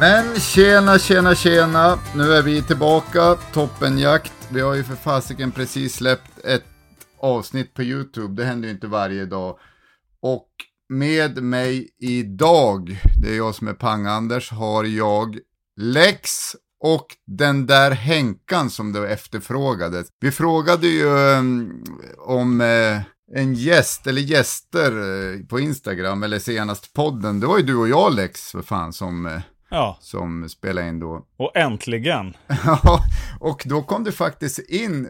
Men tjena, tjena, tjena. Nu är vi tillbaka. Toppenjakt. Vi har ju för fasiken precis släppt ett avsnitt på YouTube. Det händer ju inte varje dag. Och med mig idag, det är jag som är Pang-Anders, har jag Lex och den där Henkan som du efterfrågade Vi frågade ju um, om eh, en gäst eller gäster eh, på Instagram eller senast podden. Det var ju du och jag Lex för fan som, eh, Ja, som spelade in då. och äntligen. Ja, och då kom det faktiskt in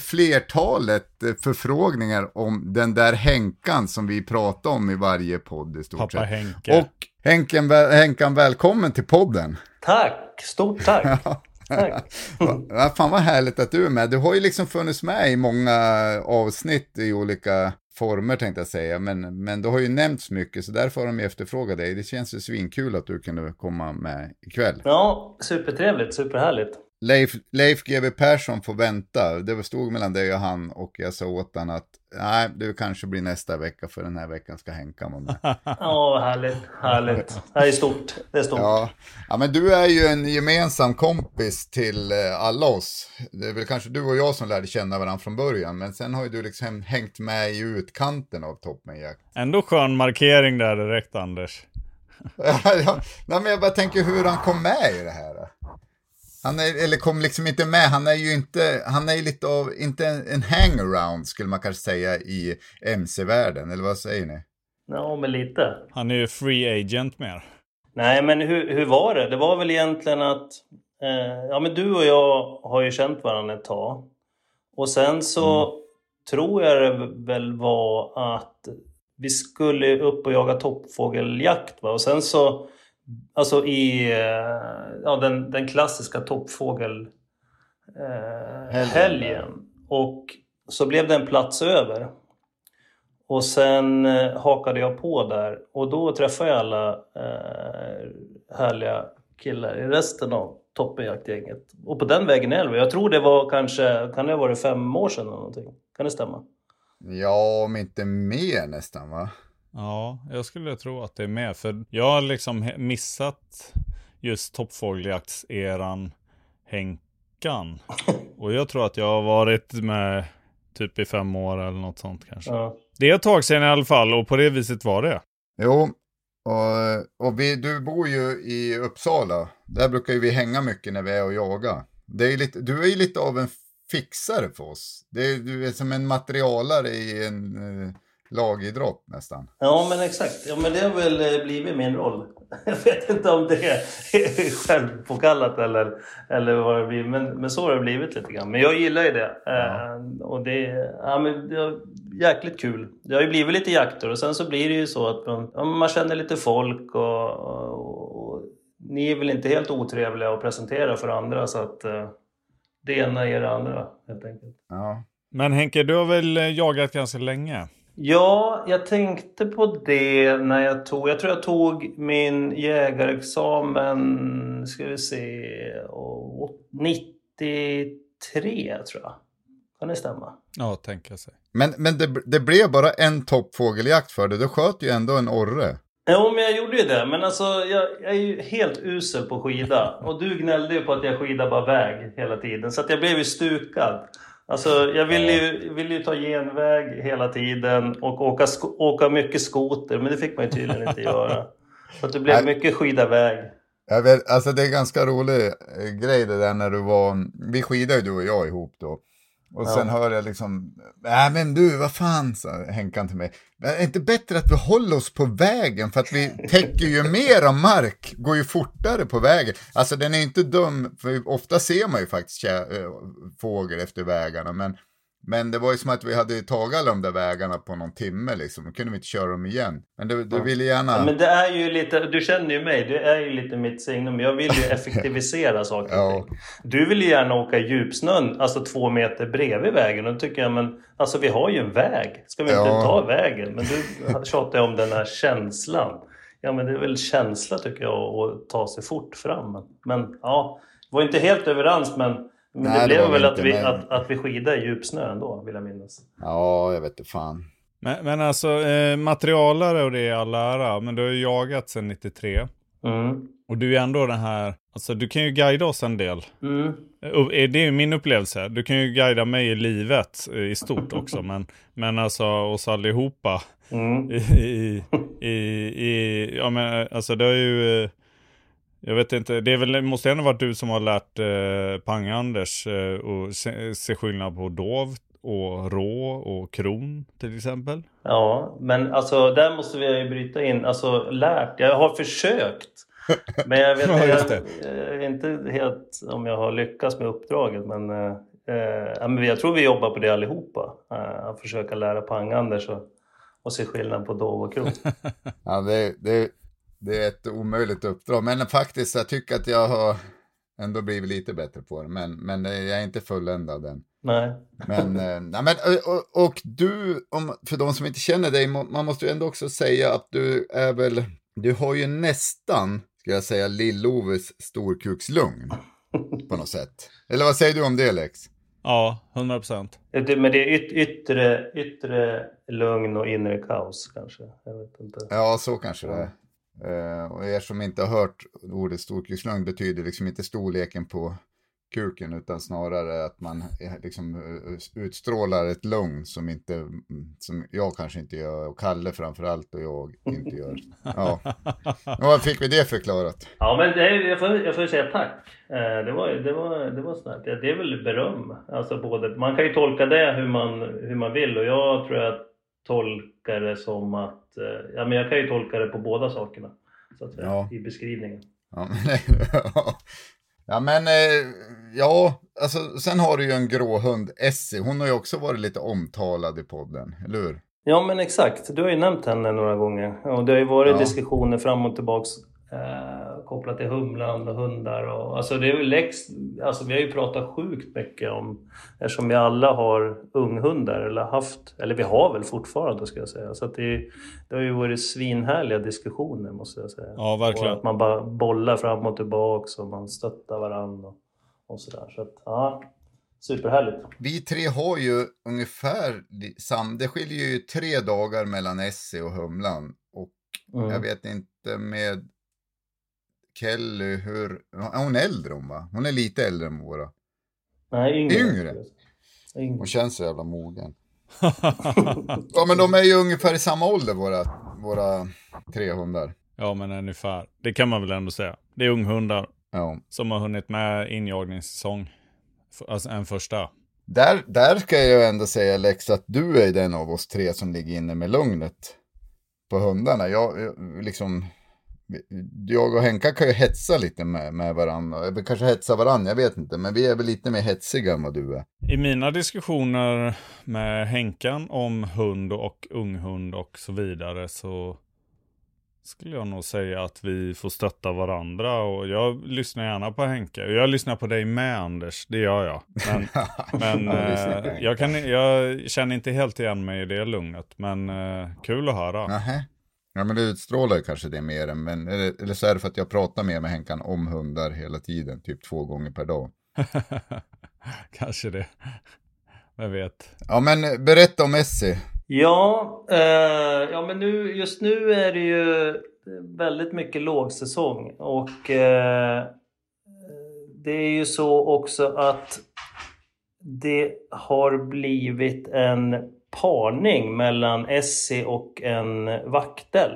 flertalet eh, förfrågningar om den där Henkan som vi pratar om i varje podd i stort Pappa sett. Henke. Och Henken, Henkan, välkommen till podden. Tack, stort tack. tack. Ja, fan vad härligt att du är med. Du har ju liksom funnits med i många avsnitt i olika former tänkte jag säga, men, men det har ju nämnts mycket så därför har de ju efterfrågat dig. Det känns ju svinkul att du kunde komma med ikväll. Ja, supertrevligt, superhärligt. Leif, Leif GW Persson får vänta. Det stod mellan dig och han och jag sa åt han att nej, det kanske blir nästa vecka för den här veckan ska Henkan vara med. Ja, vad härligt, härligt. Det är stort, det är stort. Ja. ja, men du är ju en gemensam kompis till eh, alla oss. Det är väl kanske du och jag som lärde känna varandra från början, men sen har ju du liksom hängt med i utkanten av Toppmenjakt. Ändå skön markering där direkt, Anders. ja, nej, men jag bara tänker hur han kom med i det här. Han är, eller kom liksom inte med, han är ju inte, han är lite av, inte en, en hangaround skulle man kanske säga i MC-världen, eller vad säger ni? Ja, men lite. Han är ju free agent mer. Nej, men hur, hur var det? Det var väl egentligen att... Eh, ja, men du och jag har ju känt varandra ett tag. Och sen så tror jag det väl var att vi skulle upp och jaga toppfågeljakt. Va? Och sen så... Alltså i eh, ja, den, den klassiska toppfågel... Eh. Och så blev det en plats över. Och sen eh, hakade jag på där och då träffade jag alla eh, härliga killar i resten av toppenjaktgänget. Och på den vägen är det. Jag tror det var kanske, kan det ha varit fem år sedan eller någonting? Kan det stämma? Ja, om inte mer nästan va? Ja, jag skulle tro att det är med. För jag har liksom missat just toppfågeljaktseran Henkan. Och jag tror att jag har varit med typ i fem år eller något sånt kanske. Ja. Det är ett tag sedan i alla fall och på det viset var det. Jo, och, och vi, du bor ju i Uppsala. Där brukar ju vi hänga mycket när vi är och jagar. Det är lite, du är ju lite av en fixare för oss. Det är, du är som en materialare i en eh, lagidrott nästan. ja, men exakt. Ja, men det har väl eh, blivit min roll. Jag vet inte om det är självpåkallat eller, eller vad det blir. Men, men så har det blivit lite grann. Men jag gillar ju det. Eh, och det, ja, men det är jäkligt kul. Det har ju blivit lite jakter och sen så blir det ju så att man, ja, man känner lite folk och, och, och ni är väl inte helt otrevliga att presentera för andra så att eh, det ena ger det andra helt enkelt. Ja. Men Henke, du har väl jagat ganska länge? Ja, jag tänkte på det när jag tog... Jag tror jag tog min jägarexamen, ska vi se, 93 tror jag. Kan det stämma? Ja, tänka sig. Men, men det, det blev bara en toppfågeljakt för dig. Du sköt ju ändå en orre. Jo, men jag gjorde ju det. Men alltså, jag, jag är ju helt usel på skida. Och du gnällde ju på att jag skidade bara väg hela tiden. Så att jag blev ju stukad. Alltså, jag ville ju, ville ju ta genväg hela tiden och åka, åka mycket skoter. Men det fick man ju tydligen inte göra. Så det blev mycket skida väg. Jag vet, alltså det är en ganska rolig eh, grej det där när du var, vi skidade ju du och jag ihop då. Och sen hör jag liksom, nej men du, vad fan, sa Henkan till mig. Är det inte bättre att vi håller oss på vägen för att vi täcker ju mera mark, går ju fortare på vägen. Alltså den är inte dum, för ofta ser man ju faktiskt äh, fågel efter vägarna, men men det var ju som att vi hade tagit alla de där vägarna på någon timme liksom. Då kunde vi inte köra dem igen. Men du, du ville gärna... Ja, men det är ju lite, du känner ju mig, det är ju lite mitt signum. Jag vill ju effektivisera saker och Ja. ting. Du vill ju gärna åka i djupsnön, alltså två meter bredvid vägen. Och då tycker jag, men alltså vi har ju en väg. Ska vi inte Ja. ta vägen? Men du tjatar ju om den här känslan. Ja men det är väl känsla tycker jag att ta sig fort fram. Men, ja, var inte helt överens men, men Nej, det det blev var väl att vi, men- att, att vi skidade i djupsnö ändå, vill jag minnas. Ja, jag vet inte fan. Men, men alltså, eh, materialare och det är all ära, men du har ju jagat sedan 93. Mm. Och du är ändå den här, alltså du kan ju guida oss en del. Mm. Eh, Det är ju min upplevelse. Du kan ju guida mig i livet eh, i stort också. men, men alltså oss allihopa. Mm. I, i, i, i, ja men alltså det är ju, eh, jag vet inte, det är väl, måste ändå varit du som har lärt eh, Pang-Anders eh, och se, se skillnad på dov och rå och kron till exempel. Ja, men alltså där måste vi ju bryta in. Alltså lärt. Jag har försökt. Men jag vet jag, jag är inte helt om jag har lyckats med uppdraget. Men, eh, eh, men jag tror vi jobbar på det allihopa. Eh, att försöka lära Pang-Anders och, och se skillnad på dov och kron. Ja, det, det, det är ett omöjligt uppdrag. Men faktiskt, jag tycker att jag har ändå blivit lite bättre på det. Men, men jag är inte fulländad än. Nej. Men, eh, nej, men och, och du, om, för de som inte känner dig, man måste ju ändå också säga att du är väl, du har ju nästan, ska jag säga, Lill-Oves storkukslugn. På något sätt. Eller vad säger du om det Lex? Ja, 100 procent. Men det är yt, yttre, yttre lugn och inre kaos kanske. Jag vet inte. Ja, så kanske det är. Eh, och er som inte har hört ordet storkukslugn betyder liksom inte storleken på kuken utan snarare att man eh, liksom eh, utstrålar ett lugn som inte, mm, som jag kanske inte gör och Kalle framförallt och jag inte gör. Ja, och vad fick vi det förklarat? Ja, men det, är- jag, får, jag får säga tack. Det, var, det, var, det var snällt. Ja, Det är väl beröm. Alltså både, man kan ju tolka det hur man, hur man vill och jag tror jag tolkar det som att... eh, ja, men jag kan ju tolka det på båda sakerna. Så att säga, Ja. I beskrivningen. Ja, men, ja, men eh, ja, alltså sen har du ju en gråhund, Essie. Hon har ju också varit lite omtalad i podden, eller hur? Ja men exakt, du har ju nämnt henne några gånger. Och det har ju varit Ja. diskussioner fram och tillbaks eh, kopplat till humlan och hundar. Och, alltså det är ju läx, alltså vi har ju pratat sjukt mycket om, eftersom vi alla har unghundar, eller haft, eller vi har väl fortfarande ska jag säga. Så att det, det har ju varit svinhärliga diskussioner måste jag säga. Ja, verkligen. Och att man bara bollar fram och tillbaks och man stöttar varandra och, och sådär. Så att, ja, superhärligt. Vi tre har ju ungefär sam, det skiljer ju tre dagar mellan Essie och Humlan. Och Mm. jag vet inte med Kelly hur, är hon äldre hon va? Hon är lite äldre än våra. Nej, yngre. Yngre? Yngre. Hon känns så jävla mogen. Ja men de är ju ungefär i samma ålder våra, våra tre hundar. Ja, men ungefär. Det kan man väl ändå säga. Det är unghundar Ja. som har hunnit med injagningssäsong. Alltså en första. Där, där ska jag ändå säga Lex att du är den av oss tre som ligger inne med lugnet på hundarna. Jag, jag, liksom, jag och Henka kan ju hetsa lite med, med varandra. Vi kanske hetsar varandra, jag vet inte. Men vi är väl lite mer hetsiga än vad du är. I mina diskussioner med Henkan om hund och unghund och så vidare så skulle jag nog säga att vi får stötta varandra och jag lyssnar gärna på Henke. Jag lyssnar på dig med Anders, det gör jag. Men, men eh, jag, kan, jag känner inte helt igen mig i det lugnet. Men eh, kul att höra. Nähä. Ja men det utstrålar ju kanske det mer än, men eller, eller så är det för att jag pratar mer med Henkan om hundar hela tiden, typ två gånger per dag. Kanske det. Vem vet. Ja men eh, berätta om Messi. Ja, eh, ja men nu, just nu är det ju väldigt mycket lågsäsong och eh, det är ju så också att det har blivit en parning mellan Essie och en vaktel.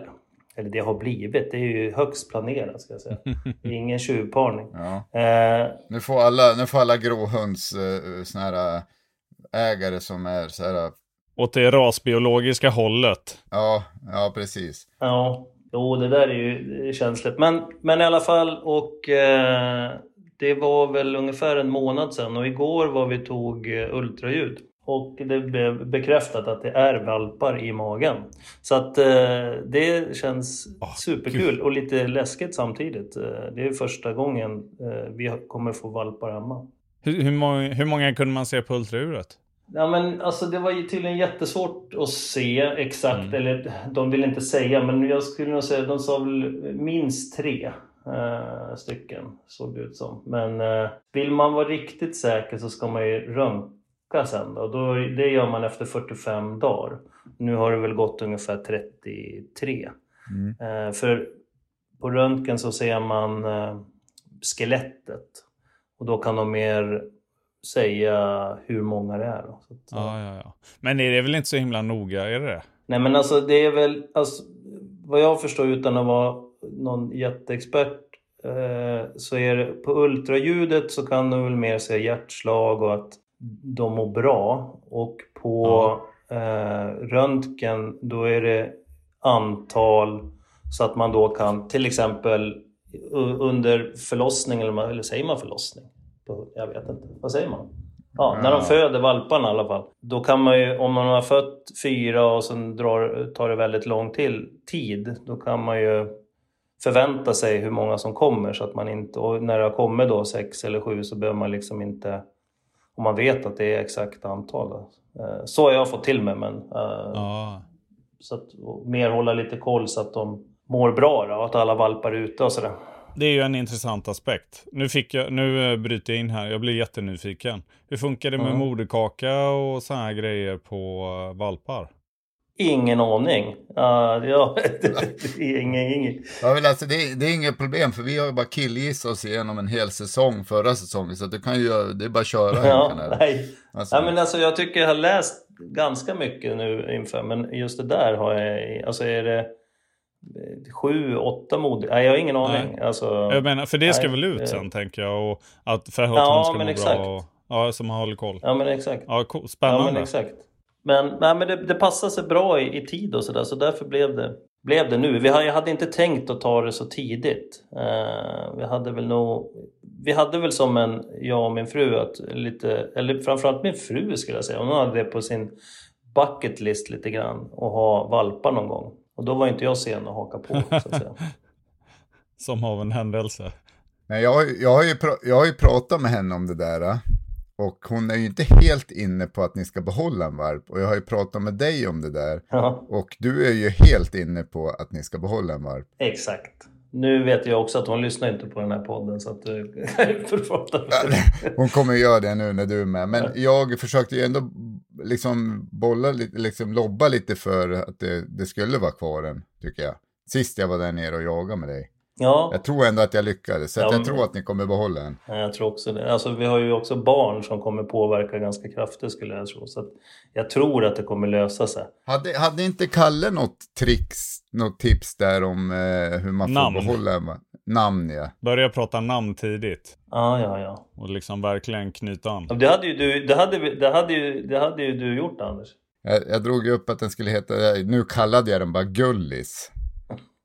Eller det har blivit, det är ju högst planerat ska jag säga. Det är ingen tjuvparning. Ja. Eh, Nu får alla, nu får alla gråhunds eh, såna här eh, ägare som är så här, Åt det rasbiologiska hållet. ja, ja precis. Ja, jo det där är ju känsligt. Men, men i alla fall och eh, det var väl ungefär en månad sedan och igår var vi tog eh, ultraljud. Och det blev bekräftat att det är valpar i magen. Så att eh, det känns Åh, superkul och lite läskigt samtidigt. Eh, det är första gången eh, vi kommer få valpar hemma. Hur, hur, många, hur många kunde man se på ultraljudet? Ja men alltså det var ju tydligen jättesvårt att se exakt, eller de vill inte säga men jag skulle nog säga de sa väl minst tre eh, stycken såg det ut som. Men eh, vill man vara riktigt säker så ska man ju röntga sen då. då. Det gör man efter 45 dagar. Nu har det väl gått ungefär 33. Eh, för på röntgen så ser man eh, skelettet och då kan de mer säga hur många det är. Då. Så att, Ja, ja, ja. Men är det väl inte så himla noga, är det det? Nej men alltså det är väl, alltså, vad jag förstår utan att vara någon jätteexpert eh, så är det på ultraljudet så kan de väl mer säga hjärtslag och att de mår bra. Och på eh, röntgen då är det antal så att man då kan till exempel under förlossning, eller, eller säger man förlossning? Jag vet inte. Vad säger man? Ja, när de Ja. föder valparna i alla fall. Då kan man ju, om man har fött fyra och sen drar, tar det väldigt lång till, tid, då kan man ju förvänta sig hur många som kommer så att man inte, och när det har kommit då sex eller sju så behöver man liksom inte, om man vet att det är exakt antal. Eh, Så har jag fått till mig men eh, Ja. så att, mer hålla lite koll så att de mår bra då, och att alla valpar är ute och sådär. Det är ju en intressant aspekt. Nu, fick jag, nu eh, bryter jag in här, jag blir jättenyfiken. Hur funkar det med Mm. moderkaka och såna här grejer på valpar? Ingen aning. Uh, ja, det är ingen, ingen. Ja, väl, alltså, det, det är inget problem för vi har ju bara killgissat oss igenom en hel säsong förra säsongen så du kan ju, göra- det är bara att köra. Ja, nej. Alltså, Ja, men alltså, jag tycker jag har läst ganska mycket nu inför, men just det där har jag... Alltså är det sju, åtta mod? Nej, jag har ingen aning. Alltså, Jag menar, för det ska nej, väl ut sen tänker jag. Och att, för att Ja, hon ska men må exakt. bra. Och, ja, som håller koll. Ja, men exakt. Ja, cool. Ja, spännande. men exakt. Men, nej, men det, det passade sig bra i, i tid och sådär, så därför blev det, blev det nu. Vi hade, jag hade inte tänkt att ta det så tidigt. Eh, vi hade väl nog... Vi hade väl som en, jag och min fru, att lite, eller framförallt min fru skulle jag säga, hon hade det på sin bucket list lite grann, att ha valpar någon gång. Och då var inte jag sen att haka på, så att säga. Som av en händelse. Men jag, jag, har ju jag har ju pratat med henne om det där. Och hon är ju inte helt inne på att ni ska behålla en valp. Och jag har ju pratat med dig om det där. Ja, Och du är ju helt inne på att ni ska behålla en valp. exakt. Nu vet jag också att hon lyssnar inte på den här podden, så att du får prata för det. Hon kommer göra det nu när du är med. Men jag försökte ju ändå liksom bolla lite, liksom lobba lite för att det, det skulle vara kvar en, tycker jag. Sist jag var där nere och jagade med dig. Ja, Jag tror ändå att jag lyckades. Så Ja, jag men- tror att ni kommer behålla en. Ja, Jag tror också det. Alltså, vi har ju också barn som kommer påverka ganska kraftigt skulle jag tro. Så att jag tror att det kommer lösa sig. Hade, hade inte Kalle något tricks, något tips där om eh, hur man får Namn. behålla en namn? Ja. Börja prata namn tidigt. Ja, ja, ja. Och liksom verkligen knyta an. Det hade ju du, det hade, det hade ju, det hade ju du gjort Anders. Jag, jag drog ju upp att den skulle heta, nu kallade jag den bara Gullis.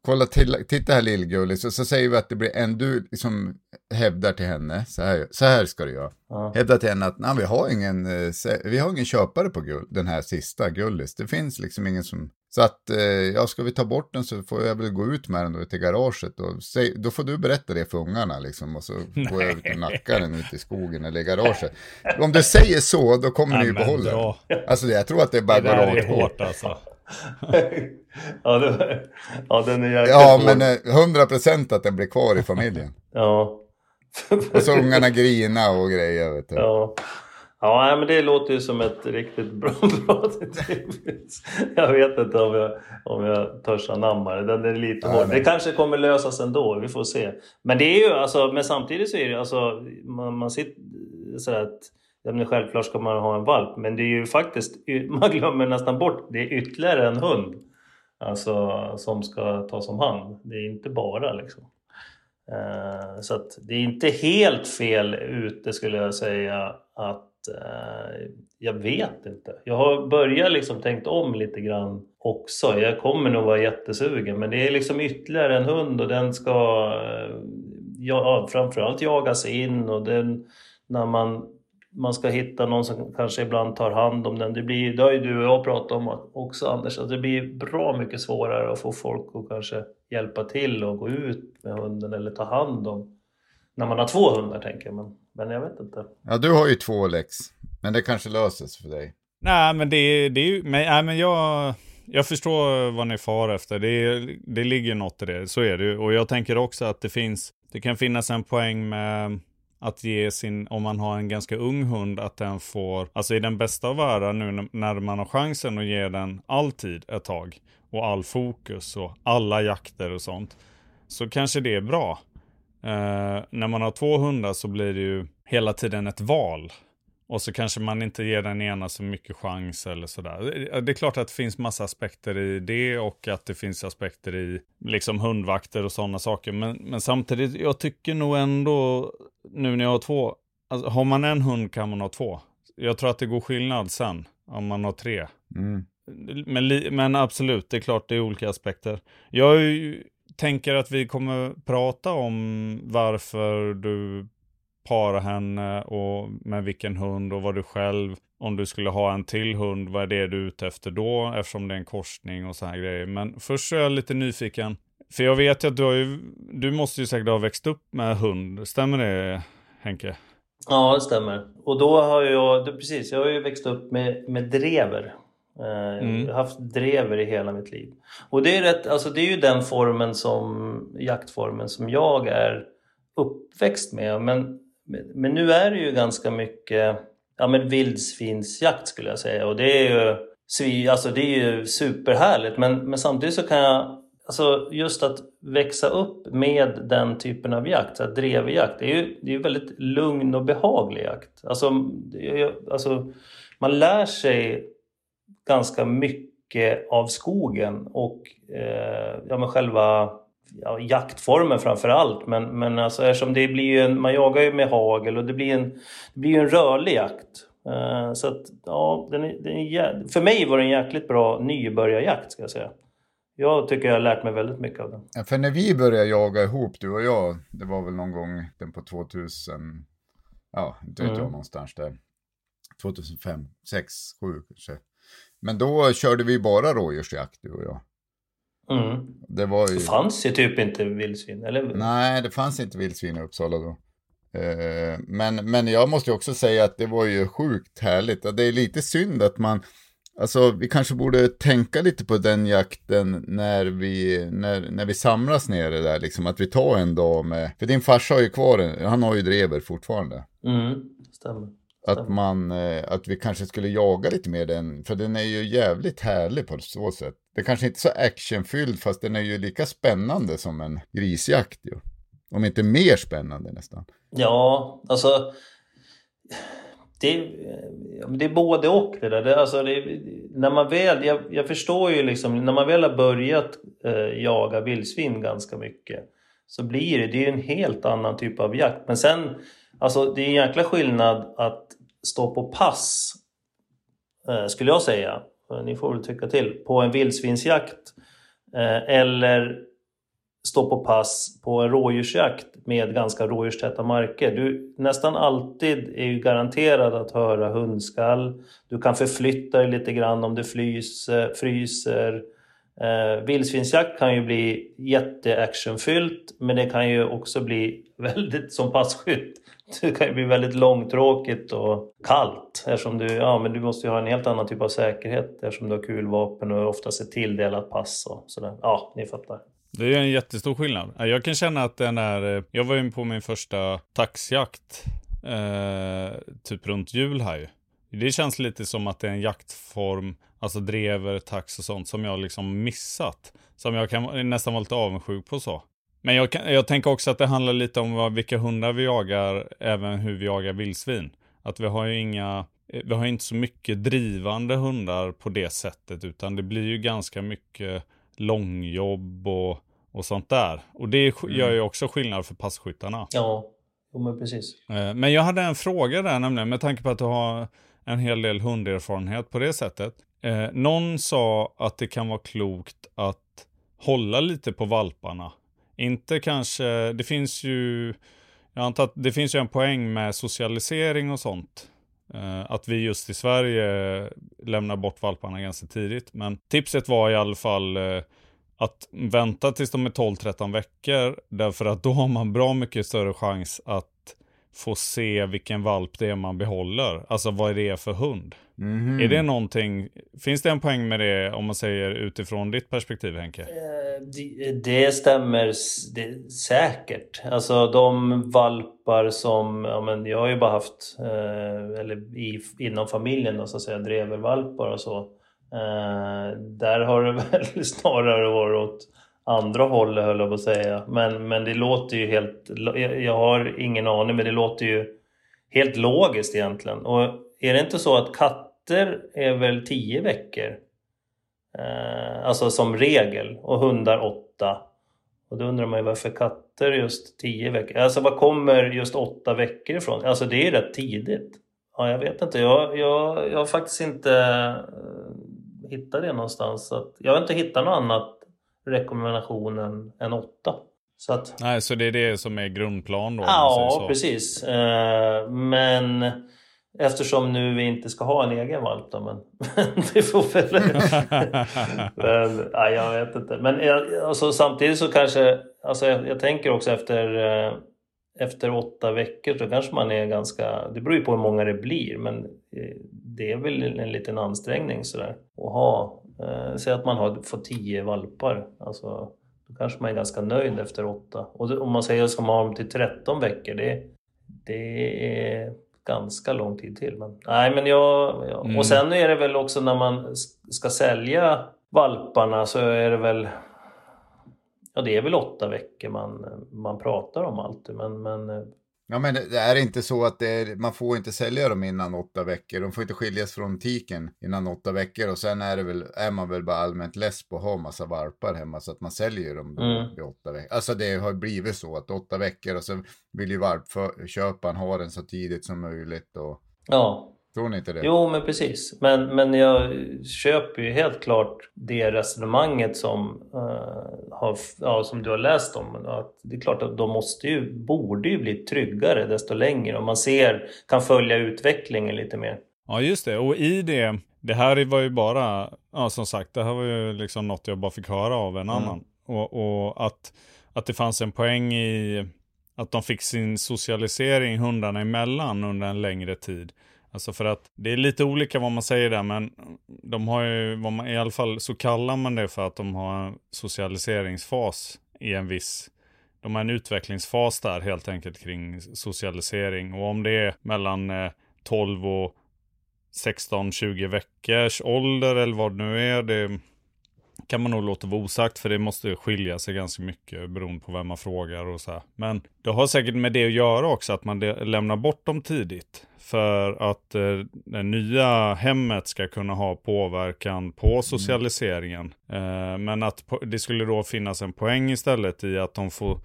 Kolla till, titta här lillgullis och så säger vi att det blir en du liksom hävdar till henne, så här, så här ska du göra. Ja. Hävdar till henne att nej, vi, har ingen, eh, vi har ingen köpare på gull, den här sista Gullis. Det finns liksom ingen som Så att, eh, ja, ska vi ta bort den så får jag väl gå ut med den då till garaget. Och säg, då får du berätta det för ungarna liksom. Och så går jag ut och nackar den ute i skogen eller i garaget. Om du säger så, då kommer ni ju behålla den. Alltså jag tror att det är bara går på. hårt alltså. ja, det, ja, den är jäkligt Ja, hård. men eh, hundra procent att den blir kvar i familjen. Ja. Och så ungarna grina och grejer, vet du. Ja. Ja, men det låter ju som ett riktigt bra, bra tips. Jag vet inte om jag, om jag törs anamma det. Den är lite Ja, hård. nej. Det kanske kommer lösas ändå, vi får se. Men det är ju alltså, men samtidigt så är det alltså, man, man sitter sådär att Ja, men självklart ska man ha en valp, men det är ju faktiskt, man glömmer nästan bort, det är ytterligare en hund. Alltså som ska tas om hand. Det är inte bara liksom. Eh, så att det är inte helt fel ute skulle jag säga att eh, jag vet inte. Jag har börjat liksom tänkt om lite grann också. Jag kommer nog vara jättesugen men det är liksom ytterligare en hund och den ska eh, ja, framförallt jagas in och den, när man man ska hitta någon som kanske ibland tar hand om den. Det, blir, det har ju du och jag pratat om också Anders, att det blir bra mycket svårare att få folk att kanske hjälpa till och gå ut med hunden eller ta hand om. När man har två hundar tänker men, men jag vet inte. Ja, du har ju två Lex. Men det kanske löses för dig. Nej, men det, det är ju, men, nej, men jag, jag förstår vad ni far efter. Det, det ligger något i det, så är det ju. Och jag tänker också att det finns, det kan finnas en poäng med att ge sin, om man har en ganska ung hund, att den får, alltså i den bästa av världar nu när- man har chansen att ge den all tid ett tag och all fokus och alla jakter och sånt, så kanske det är bra. Eh, när man har två hundar så blir det ju hela tiden ett val. Och så kanske man inte ger den ena så mycket chans eller sådär. Det är klart att det finns massa aspekter i det och att det finns aspekter i liksom hundvakter och sådana saker. Men, men samtidigt, jag tycker nog ändå, nu när jag har två, alltså, har man en hund kan man ha två. Jag tror att det går skillnad sen om man har tre. Mm. Men, men absolut, det är klart det är olika aspekter. Jag ju- tänker att vi kommer prata om varför du parar henne och med vilken hund och vad du själv, om du skulle ha en till hund, vad är det du är ute efter då eftersom det är en korsning och så här grejer. Men först så är jag lite nyfiken. För jag vet ju att du har ju, du måste ju säkert ha växt upp med hund, stämmer det Henke? Ja, det stämmer. Och då har jag, det, precis, jag har ju växt upp med, med drever. Eh, Mm. Jag har haft drever i hela mitt liv. Och det är, rätt, alltså det är ju den formen som, jaktformen som jag är uppväxt med. Men, men nu är det ju ganska mycket ja, men vildsvinsjakt skulle jag säga. Och det är ju, alltså det är ju superhärligt. Men, men samtidigt så kan jag Alltså just att växa upp med den typen av jakt, så här drevjakt, det är ju det är väldigt lugn och behaglig jakt. Alltså, det är, alltså, man lär sig ganska mycket av skogen och eh, ja, men själva ja, jaktformen framför allt. Men, men alltså, eftersom det blir ju en, man jagar ju med hagel och det blir, en, det blir en rörlig jakt. Eh, så att, ja, den är, den är, för mig var det en jäkligt bra nybörjarjakt ska jag säga. Jag tycker jag har lärt mig väldigt mycket av den. Ja, För när vi började jaga ihop, du och jag, det var väl någon gång den på 2000, ja, inte vet Mm. jag någonstans där. 2005, 6, 7 kanske. Men då körde vi bara rådjursjakt, du och jag. Mm. Det var ju... Det fanns ju typ inte vildsvin, eller? Nej, det fanns inte vildsvin i Uppsala då. Eh, Men, men jag måste ju också säga att det var ju sjukt härligt. Det är lite synd att man, alltså vi kanske borde tänka lite på den jakten när vi, när, när vi samlas nere där, liksom att vi tar en dag med, för din farsa har ju kvar en, han har ju drever fortfarande. Mm, stämmer. Att man, eh, att vi kanske skulle jaga lite mer den, för den är ju jävligt härlig på så sätt. Det kanske inte är så actionfylld, fast den är ju lika spännande som en grisjakt ju. Om inte mer spännande nästan. Ja, alltså... Det, eh, det är både och det där. Det, alltså det, när man väl, jag, jag förstår ju liksom, när man väl har börjat eh, jaga vildsvin ganska mycket så blir det, det är ju en helt annan typ av jakt. Men sen, alltså det är en jäkla skillnad att stå på pass, eh, skulle jag säga, ni får väl tycka till, på en vildsvinsjakt eh, eller stå på pass på en rådjursjakt med ganska rådjurstäta marker. Du nästan alltid är ju garanterad att höra hundskall. Du kan förflytta dig lite grann om det fryser. fryser. Eh, vildsvinsjakt kan ju bli jätteactionfyllt men det kan ju också bli väldigt, som passkytt, det kan ju bli väldigt långtråkigt och kallt eftersom du, ja, men du måste ju ha en helt annan typ av säkerhet eftersom du har kulvapen och oftast ett tilldelat pass och sådär. Ja, ni fattar. Det är en jättestor skillnad. Jag kan känna att den är, eh, jag var ju på min första taxjakt, eh, typ runt jul här ju. Det känns lite som att det är en jaktform, alltså drever, tax och sånt, som jag liksom missat. Som jag kan nästan vara lite avundsjuk på så. Men jag, kan, jag tänker också att det handlar lite om vad, vilka hundar vi jagar, även hur vi jagar vildsvin. Att vi har ju inga, eh, vi har inte så mycket drivande hundar på det sättet, utan det blir ju ganska mycket långjobb och, och sånt där. Och det gör ju också skillnad för passkyttarna. Ja, jo, men precis. Eh, Men jag hade en fråga där nämligen, med tanke på att du har en hel del hunderfarenhet på det sättet. Eh, någon sa att det kan vara klokt att hålla lite på valparna. Inte kanske, det finns ju, jag antar att det finns ju en poäng med socialisering och sånt. Eh, att vi just i Sverige lämnar bort valparna ganska tidigt. Men tipset var i alla fall eh, att vänta tills de är 12-13 veckor. Därför att då har man bra mycket större chans att få se vilken valp det är man behåller. Alltså vad det är för hund. Mhm. Är det någonting, finns det en poäng med det om man säger utifrån ditt perspektiv Henke? Eh, Det, det stämmer det, säkert. Alltså de valpar som, ja men jag har ju bara haft, eh, eller i, inom familjen då så att säga, drevervalpar och så. Eh, där har det väl snarare varit åt andra hållet höll jag på att säga. Men, men det låter ju helt, jag, jag har ingen aning men det låter ju helt logiskt egentligen. Och är det inte så att katter är väl 10 veckor? Eh, alltså som regel. Och hundar 8. Och då undrar man ju varför katter just 10 veckor? Alltså var kommer just 8 veckor ifrån? Alltså det är ju rätt tidigt. Ja, jag vet inte. Jag, jag, jag har faktiskt inte eh, hittat det någonstans. Så att, jag har inte hittat något annat rekommendation än, än 8. Så att, Nej, så det är det som är grundplan då? Ja, precis. Eh, men eftersom nu vi inte ska ha en egen valp då, men det får väl... men, nej, jag vet inte. Men alltså, samtidigt så kanske, alltså, jag, jag tänker också efter, eh, efter åtta veckor så kanske man är ganska, det beror ju på hur många det blir, men eh, det är väl en liten ansträngning sådär att ha. Eh, säg att man har fått tio valpar, alltså då kanske man är ganska nöjd efter åtta. Och om man säger att ska man ha dem till 13 veckor, det, det är ganska lång tid till. Men, nej, men jag, ja. Mm. Och sen är det väl också när man ska sälja valparna så är det väl Ja, det är väl åtta veckor man, man pratar om alltid, men, men eh, Ja, men det är inte så att är, man får inte sälja dem innan åtta veckor. De får inte skiljas från tiken innan åtta veckor. Och sen är, det väl, är man väl bara allmänt less på att ha massa valpar hemma så att man säljer dem då Mm. vid åtta veckor. Alltså det har blivit så att åtta veckor och så vill ju valpköparen ha den så tidigt som möjligt. Och, ja, tror ni inte det? Jo, men precis. Men, men jag köper ju helt klart det resonemanget som, eh, har, ja, som du har läst om. Att det är klart att de måste ju, borde ju bli tryggare desto längre och man ser, kan följa utvecklingen lite mer. Ja, just det. Och i det, det här var ju bara, ja som sagt, det här var ju liksom något jag bara fick höra av en annan. Och, och att, att det fanns en poäng i att de fick sin socialisering hundarna emellan under en längre tid. Alltså för att det är lite olika vad man säger där, men de har ju, vad man, i alla fall så kallar man det för att de har en socialiseringsfas i en viss de har en utvecklingsfas där helt enkelt kring socialisering. Och om det är mellan eh, 12 och 16-20 veckors ålder eller vad det nu är. Det kan man nog låta vara osagt för det måste skilja sig ganska mycket beroende på vem man frågar och så här. Men det har säkert med det att göra också att man lämnar bort dem tidigt. För att eh, det nya hemmet ska kunna ha påverkan på socialiseringen. Eh, men att det skulle då finnas en poäng istället i att de får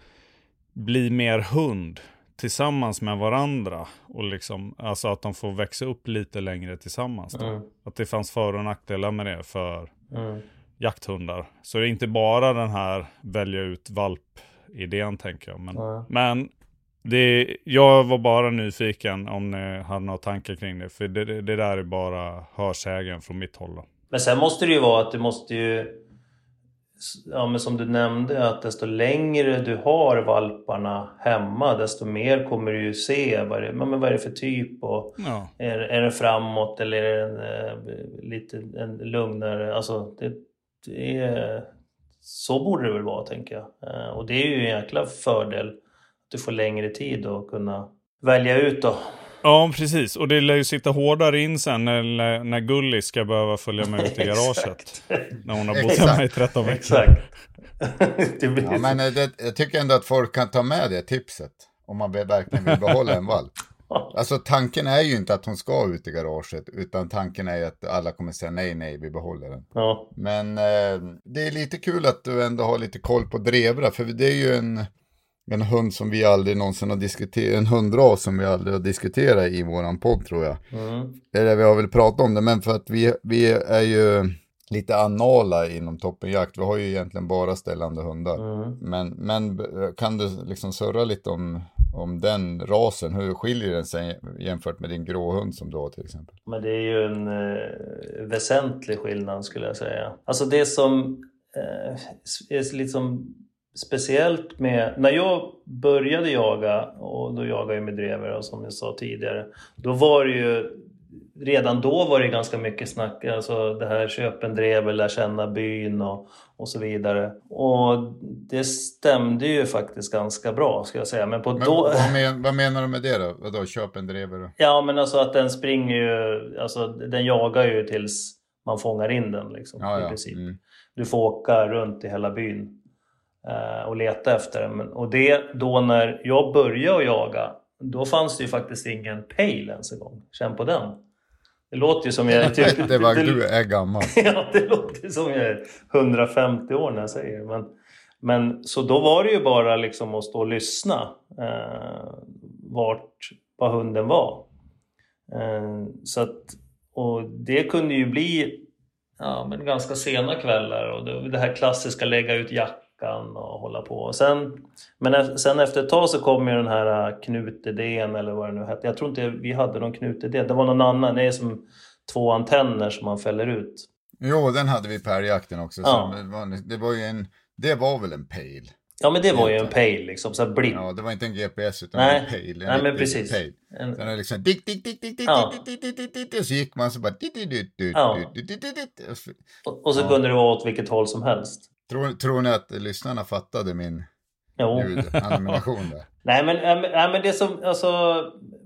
bli mer hund tillsammans med varandra. Och liksom, alltså att de får växa upp lite längre tillsammans. Mm. Att det fanns för och nackdelar med det för Mm. Jakthundar. Så det är inte bara den här välja ut valp-idén tänker jag. Men, men det, jag var bara nyfiken om ni hade några tankar kring det. För det, det, det där är bara hörsägen från mitt håll. Då. Men sen måste det ju vara att det måste ju ja, men som du nämnde, att desto längre du har valparna hemma, desto mer kommer du ju se vad det, men vad är det för typ och Ja. är, är det framåt eller är det en, eh, lite en lugnare? Alltså, det, det är, så borde det väl vara, tänker jag. Eh, Och det är ju en jäkla fördel att du får längre tid att kunna välja ut då. Ja, precis. Och det lär ju sitta hårdare in sen när, när Gulli ska behöva följa med ut i garaget. när hon har bott hemma i 13 veckor. Exakt. det blir Ja, men eh, det, jag tycker ändå att folk kan ta med det tipset. Om man verkligen vill behålla en valp. Alltså tanken är ju inte att hon ska ut i garaget. Utan tanken är ju att alla kommer säga nej, nej, vi behåller den. Ja, Men eh, det är lite kul att du ändå har lite koll på drevra. För det är ju en, en hund som vi aldrig någonsin har diskuterat. En hundras som vi aldrig har diskuterat i våran podd tror jag. mm. Eller vi har väl pratat om det. Men för att vi, vi är ju lite anala inom toppenjakt. Vi har ju egentligen bara ställande hundar. Mm. Men, men kan du liksom surra lite om, om den rasen? Hur skiljer den sig jämfört med din gråhund som du har till exempel? Men det är ju en eh, väsentlig skillnad skulle jag säga. Alltså det som eh, är liksom speciellt med... När jag började jaga, och då jagade jag med drever och som jag sa tidigare, då var det ju... Redan då var det ganska mycket snack, alltså det här köp en drever, lär känna byn och, och så vidare. Och det stämde ju faktiskt ganska bra ska jag säga. Men på Men då... vad, men, vad menar du med det då? Vadå, köp en drever? då? Ja men alltså att den springer ju, alltså den jagar ju tills man fångar in den liksom Ja, i ja. princip. Mm. Du får åka runt i hela byn eh, och leta efter den. Men, och det då när jag började att jaga, då fanns det ju faktiskt ingen pejl ens en gång. Känn på den. Det låter ju som jag... typ- Det var, du är gammal. ja, det låter som jag är 150 år när jag säger det. Men, men så då var det ju bara liksom att stå och lyssna eh, vart vad hunden var. Eh, så att, och det kunde ju bli ja, men ganska sena kvällar och det, det här klassiska lägga ut jackan och hålla på. Och sen, men e- sen efter ett tag så kom ju den här äh, knutidén eller vad det nu hette. Jag tror inte vi hade någon knutidé. Det var någon annan. Det är som två antenner som man fäller ut. Jo, den hade vi på älgjakten också. Ja. Det, var, ju en, det var väl en pejl? Ja men det var ju en pejl liksom, så blipp. Ja, det var inte en GPS utan Nej. en pejl. En Nej, men precis. Pejl. En- Sen är liksom dick, dick, dick, dick, dick, Ja. dick, dick, dick, dick, och så gick man så bara dick, dick, dick, dick, Ja. dick, dick, dick, dick, och så- Och, och så Ja. kunde det vara åt vilket håll som helst. Tror, tror ni att lyssnarna fattade min Jo. ljudanimation där? Nej men, nej, men det som, alltså,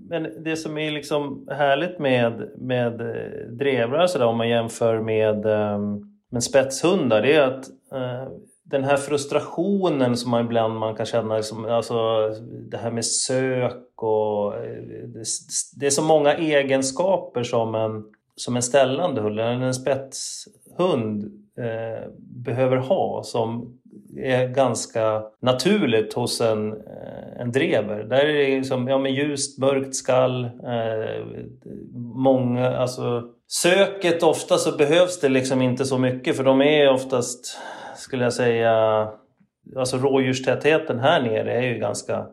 men det som är liksom härligt med, med eh, drevrar så där, om man jämför med, ehm, med spetshundar det är att eh, den här frustrationen som man ibland man kan känna, liksom, alltså, det här med sök och eh, det, det är så många egenskaper som en, som en ställande hund, eller en spetshund eh, behöver ha som är ganska naturligt hos en, eh, en drever. Där är det liksom, ja, men ljust, mörkt skall, eh, många, alltså söket ofta så behövs det liksom inte så mycket för de är oftast, skulle jag säga, alltså rådjurstätheten här nere är ju ganska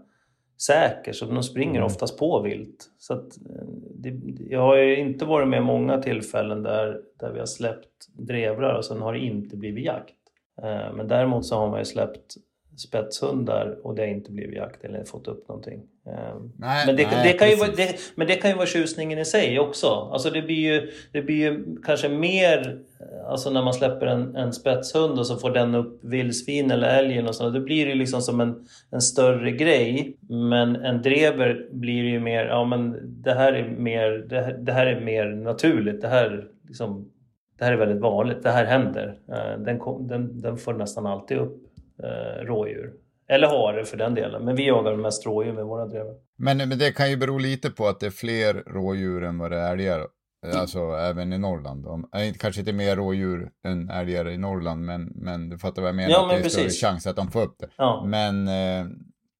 säker så de springer oftast på vilt. Så att, eh, det, jag har ju inte varit med många tillfällen där, där vi har släppt drevrar och sen har det inte blivit jakt. Eh, Men däremot så har man ju släppt spetshundar och det har inte blivit jakt eller fått upp någonting. Eh, Nej, men, det, nej, det kan ju vara, det, men det kan ju vara tjusningen i sig också. Alltså det blir ju, det blir ju kanske mer, alltså när man släpper en, en spetshund och så får den upp vildsvin eller älgen och så, då blir det ju liksom som en, en större grej. Men en drever blir ju mer, ja men det här är mer, det här, det här är mer naturligt. Det här, liksom, det här är väldigt vanligt, det här händer. Eh, Den, den, den får nästan alltid upp eh, rådjur. Eller hare för den delen, men vi jagar mest rådjur med våra drevar. Men, men det kan ju bero lite på att det är fler rådjur än vad det är älgar. Alltså även i Norrland. Äh, inte- kanske inte mer rådjur än älgar i Norrland, men, men du fattar vad jag menar. Ja, att det men är större chans att de får upp det. Ja. Men eh,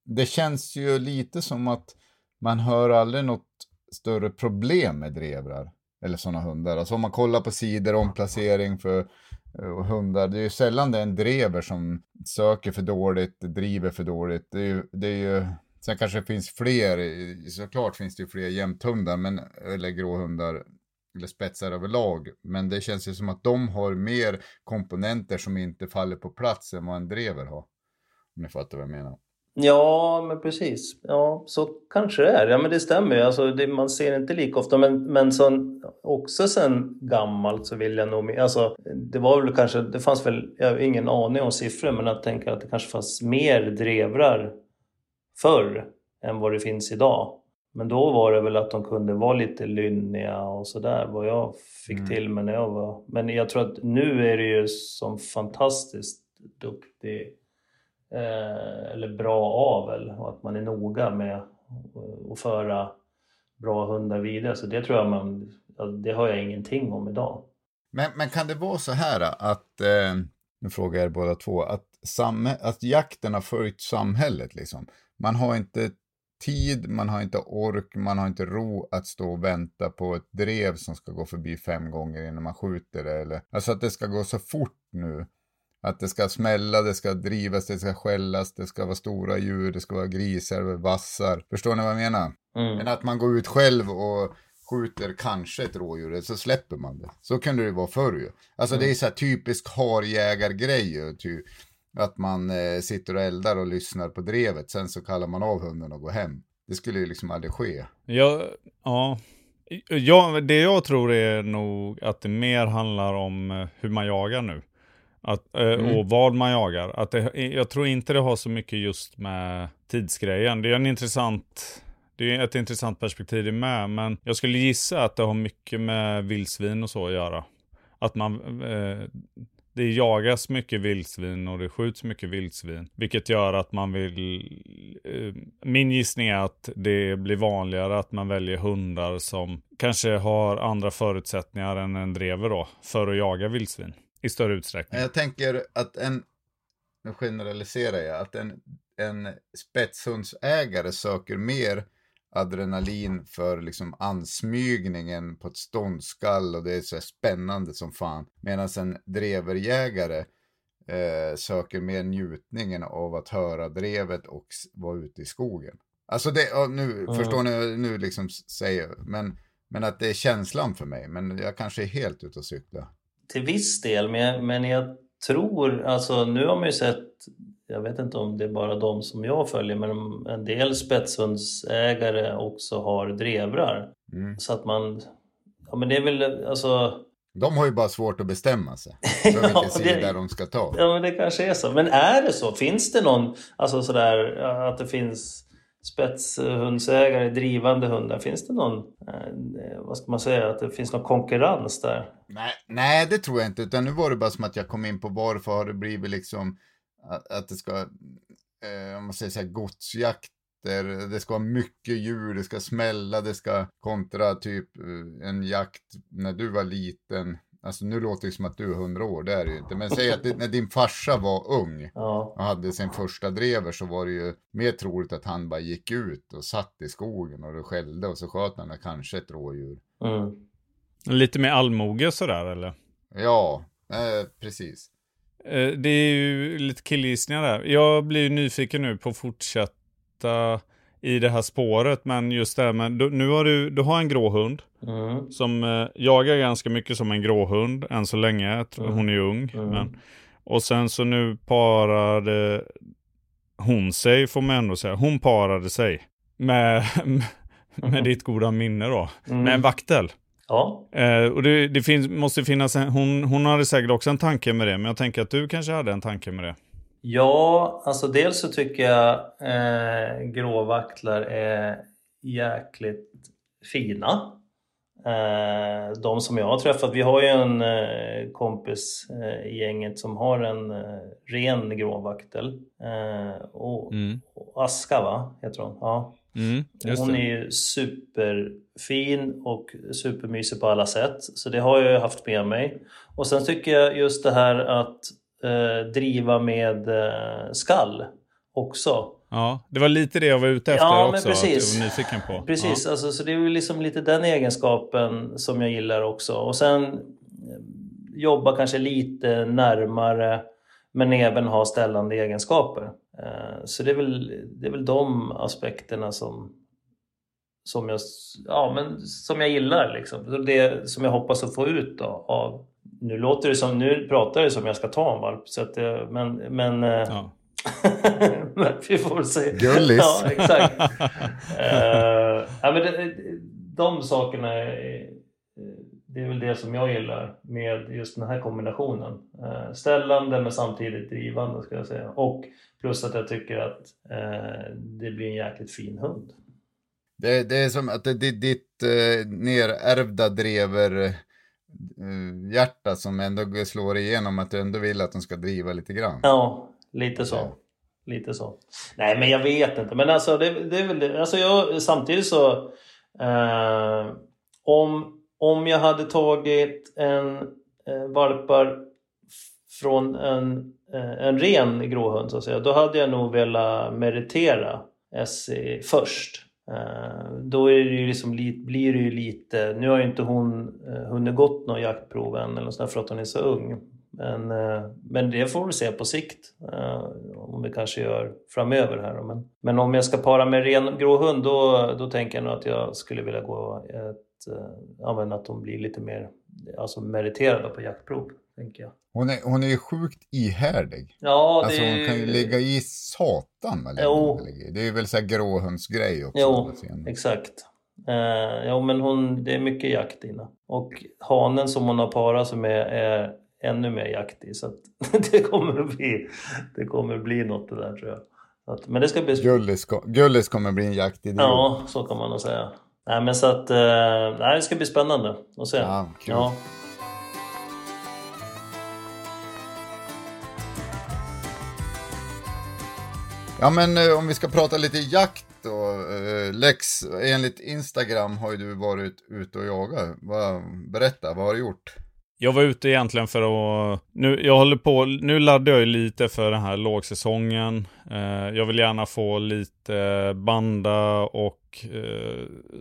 det känns ju lite som att man hör aldrig något större problem med drevrar. Eller sådana hundar. Alltså om man kollar på sidor om placering för och hundar. Det är ju sällan det är en drever som söker för dåligt, driver för dåligt. Det är ju, det är ju sen kanske det finns fler, såklart finns det ju fler jämthundar, men, eller gråhundar. eller spetsar överlag. Men det känns ju som att de har mer komponenter som inte faller på plats än vad en drever har. Om ni fattar vad jag menar. Ja, men precis. Ja, så kanske det är. Ja, men det stämmer ju. Alltså, det, man ser inte lika ofta. Men, men så, också sen gammalt så vill jag nog... Alltså, det var väl kanske... Det fanns väl... Jag har ingen aning om siffror, men jag tänker att det kanske fanns mer drevrar förr än vad det finns idag. Men då var det väl att de kunde vara lite lynniga och sådär, vad jag fick mm. till mig när jag var... Men jag tror att nu är det ju som fantastiskt duktig Eh, eller bra avel och att man är noga med att föra bra hundar vidare. Så det tror jag man, det har jag ingenting om idag. Men, men kan det vara så här att, eh, nu frågar jag er båda två, att, samhä- att jakten har följt samhället liksom? Man har inte tid, man har inte ork, man har inte ro att stå och vänta på ett drev som ska gå förbi fem gånger innan man skjuter det. Eller, alltså att det ska gå så fort nu. Att det ska smälla, det ska drivas, det ska skällas, det ska vara stora djur, det ska vara grisar, vassar. Förstår ni vad jag menar? Mm. Men att man går ut själv och skjuter kanske ett rådjur, så släpper man det. Så kunde det vara förr ju. Alltså mm. det är så här typisk harjägargrej ju. Ty att man eh, sitter och eldar och lyssnar på drevet, sen så kallar man av hunden och går hem. Det skulle ju liksom aldrig ske. Ja, ja. ja det jag tror är nog att det mer handlar om eh, hur man jagar nu. Att, eh, mm. Och vad man jagar. Att det, jag tror inte det har så mycket just med tidsgrejen. Det är en intressant det är ett intressant perspektiv det med, men jag skulle gissa att det har mycket med vildsvin och så att göra. Att man, eh, det jagas mycket vildsvin och det skjuts mycket vildsvin. Vilket gör att man vill... Eh, min gissning är att det blir vanligare att man väljer hundar som kanske har andra förutsättningar än en drever då, för att jaga vildsvin i större utsträckning. Jag tänker att en, nu generaliserar jag, att en, en spetshundsägare söker mer adrenalin för liksom ansmygningen på ett ståndskall och det är så spännande som fan. Medan en dreverjägare eh, söker mer njutningen av att höra drevet och vara ute i skogen. Alltså det, nu mm. förstår ni, nu liksom säger men, men att det är känslan för mig. Men jag kanske är helt ute och cykla. Till viss del, men jag, men jag tror, alltså nu har man ju sett jag vet inte om det är bara de som jag följer, men en del spetshundsägare också har drevrar. Mm. Så att man, ja men det är väl alltså... De har ju bara svårt att bestämma sig för vilken ja, sida de ska ta. Ja men det kanske är så. Men är det så? Finns det någon, alltså sådär att det finns spetshundsägare, drivande hundar. Finns det någon, eh, vad ska man säga, att det finns någon konkurrens där? Nej, nej, det tror jag inte. Utan nu var det bara som att jag kom in på varför har det blivit liksom att, att det ska, eh, om man säger så här, godsjakter, det ska vara mycket djur, det ska smälla, det ska kontra typ eh, en jakt när du var liten. Alltså nu låter det som att du är hundra år, det är det ju inte. Men säg att det, när din farsa var ung ja. och hade sin första drever så var det ju mer troligt att han bara gick ut och satt i skogen och det skällde och så sköt han kanske ett rådjur. Mm. Lite mer allmoge sådär eller? Ja, eh, precis. Eh, det är ju lite killgissningar där. Jag blir ju nyfiken nu på att fortsätta i det här spåret. Men just det här med, nu har du, du har en grå hund. Mm. Som eh, jagar ganska mycket som en grå hund än så länge. Mm. Hon är ung. Mm. Men, och sen så nu parade hon sig, får man ändå säga. Hon parade sig. Med, med ditt goda minne då. Med en mm. vaktel. Ja. Eh, och det, det finns, måste finnas en, hon, hon hade säkert också en tanke med det, men jag tänker att du kanske hade en tanke med det. Ja, alltså dels så tycker jag eh, gråvaktlar är jäkligt fina. Eh, de som jag har träffat, vi har ju en eh, kompis eh, i gänget som har en eh, ren gråvaktel. Eh, och, mm. och Aska va, heter hon? Ja. Mm, hon är ju superfin och supermysig på alla sätt. Så det har jag ju haft med mig. Och sen tycker jag just det här att eh, driva med eh, skall också. Ja, det var lite det jag var ute efter ja, också. Precis. Att jag var nyfiken på. Precis, ja. alltså, så det är liksom lite den egenskapen som jag gillar också. Och sen eh, jobba kanske lite närmare men även ha ställande egenskaper. Eh, så det är väl, det är väl de aspekterna som, som jag, ja, men som jag gillar. Liksom. Det som jag hoppas att få ut då, av... Nu låter det som, nu pratar det som jag ska ta en valp. Så att, det- men, men, eh, Ja. men vi får väl se. Gullis. Ja, exakt. uh, ja, men det, de sakerna är, det är väl det som jag gillar med just den här kombinationen. Eh, ställande men samtidigt drivande ska jag säga. Och plus att jag tycker att eh, det blir en jäkligt fin hund. Det, det är som att det ditt eh, nerärvda drever eh, hjärta som ändå slår igenom att du ändå vill att de ska driva lite grann. Ja, lite så. Lite så. Nej, men jag vet inte. Men alltså, det, det är väl det. Alltså jag, samtidigt så... Eh, om, om jag hade tagit en eh, valpar från en, eh, en ren gråhund så att säga. Då hade jag nog velat meritera SE först. Eh, då är det ju liksom blir det ju lite... Nu har ju inte hon eh, hunnit gått någon jaktprov än eller sådär för att hon är så ung. Men, eh, men det får vi se på sikt. Om vi kanske gör framöver här. Men, men om jag ska para med ren grå hund då, då tänker jag nog att jag skulle vilja gå ett... Ja att de blir lite mer alltså meriterade på jaktprov. Tänker jag. Hon är, hon är ju sjukt ihärdig. Ja, Alltså det... hon kan ju ligga i satan länge Jo. i. Det är väl så här gråhundsgrej också. Jo, exakt. Eh, ja, men hon, det är mycket jakt i henne. Och hanen som hon har parat sig med är ännu mer jaktig. Så att det kommer att bli, det kommer att bli något det där tror jag. Så att, men det ska bli... Gullis, Gullis kommer bli en jaktidiot. Ja, så kan man nog säga. Nej, men så att... Eh, nej, det ska bli spännande att se. Ja, kul. Ja. Ja men eh, om vi ska prata lite jakt då. Eh, Lex, enligt Instagram har ju du varit ute och jagat. Berätta, vad har du gjort? Jag var ute egentligen för att... Nu, jag håller på, nu laddar jag lite för den här lågsäsongen. Eh, jag vill gärna få lite banda och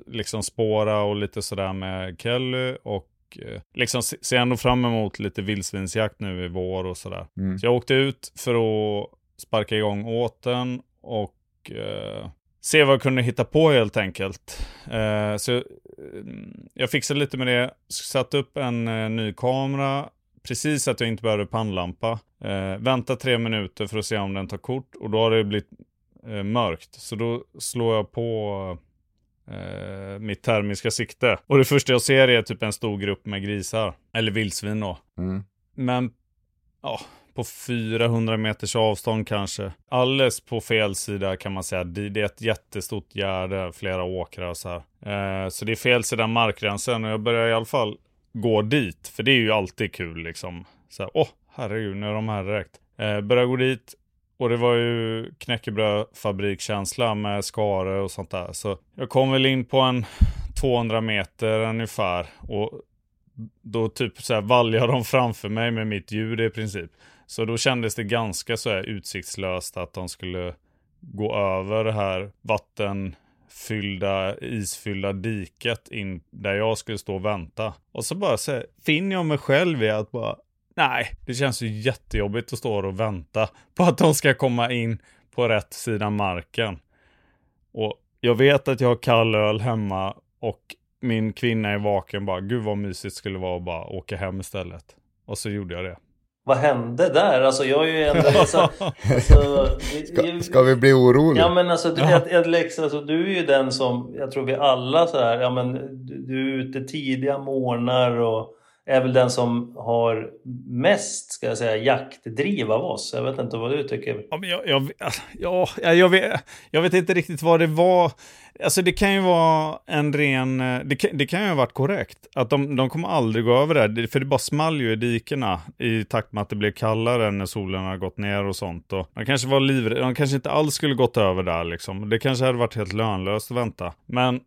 liksom spåra och lite sådär med Kelly. Och liksom se- ser ändå fram emot lite vildsvinsjakt nu i vår och sådär. Mm. Så jag åkte ut för att sparka igång åten och eh, se vad jag kunde hitta på helt enkelt. Eh, så eh, jag fixade lite med det, satte upp en eh, ny kamera, precis att jag inte behövde pannlampa. Eh, vänta tre minuter för att se om den tar kort och då har det blivit eh, mörkt. Så då slår jag på eh, mitt termiska sikte. Och det första jag ser är typ en stor grupp med grisar, eller vildsvin då. Mm. Men ja, på 400 meters avstånd kanske. Alldeles på fel sida kan man säga. Det det är ett jättestort gärde, flera åkrar och så här. Eh, så det är fel sida markgränsen och jag börjar i alla fall gå dit. För det är ju alltid kul liksom. Så här, åh, herregud, nu är de här direkt. Eh, börjar gå dit och det var ju knäckebrödfabrikskänsla med skare och sånt där. Så jag kom väl in på en 200 meter ungefär. Och då typ så här valjar de framför mig med mitt ljud i princip. Så då kändes det ganska så här utsiktslöst att de skulle gå över det här vattenfyllda, isfyllda diket in där jag skulle stå och vänta. Och så bara så här, finner jag mig själv i att bara, nej, det känns ju jättejobbigt att stå och vänta på att de ska komma in på rätt sida marken. Och jag vet att jag har kall öl hemma och min kvinna är vaken bara, gud vad mysigt skulle vara att bara åka hem istället. Och så gjorde jag det. Vad hände där? Alltså jag är ju ändå... Alltså, alltså, Ska, ska vi bli oroliga? Ja men alltså, du, Ed Lex, alltså du är ju den som, jag tror vi alla så här, ja men du, du är ute tidiga morgnar och är väl den som har mest, ska jag säga, jaktdriv av oss. Jag vet inte vad du tycker. Ja, men jag, jag, alltså, ja, jag, vet, jag vet inte riktigt vad det var. Alltså det kan ju vara en ren, eh, det kan, det kan ju ha varit korrekt. Att de, de kommer aldrig gå över det, för det bara small ju i dikena i takt med att det blev kallare när solen har gått ner och sånt. Och de kanske var livrädda, de kanske inte alls skulle gått över där liksom. Det kanske hade varit helt lönlöst att vänta. Men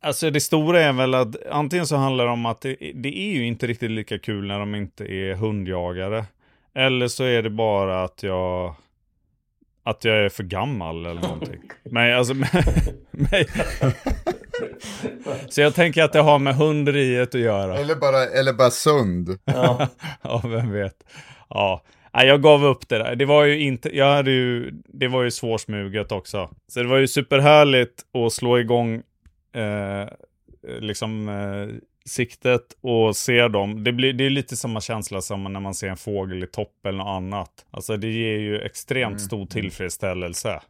Alltså det stora är väl att antingen så handlar det om att det, det är ju inte riktigt lika kul när de inte är hundjagare. Eller så är det bara att jag att jag är för gammal eller någonting. Men alltså, men, Så jag tänker att det har med hunderiet att göra. Eller bara, eller bara sund. Ja. ja, vem vet. Ja, Nej, jag gav upp det där. Det var ju inte, jag hade ju, det var ju svårsmuget också. Så det var ju superhärligt att slå igång eh, liksom eh, siktet och ser dem. Det, blir, det är lite samma känsla som när man ser en fågel i topp eller något annat. Alltså det ger ju extremt Mm. stor tillfredsställelse.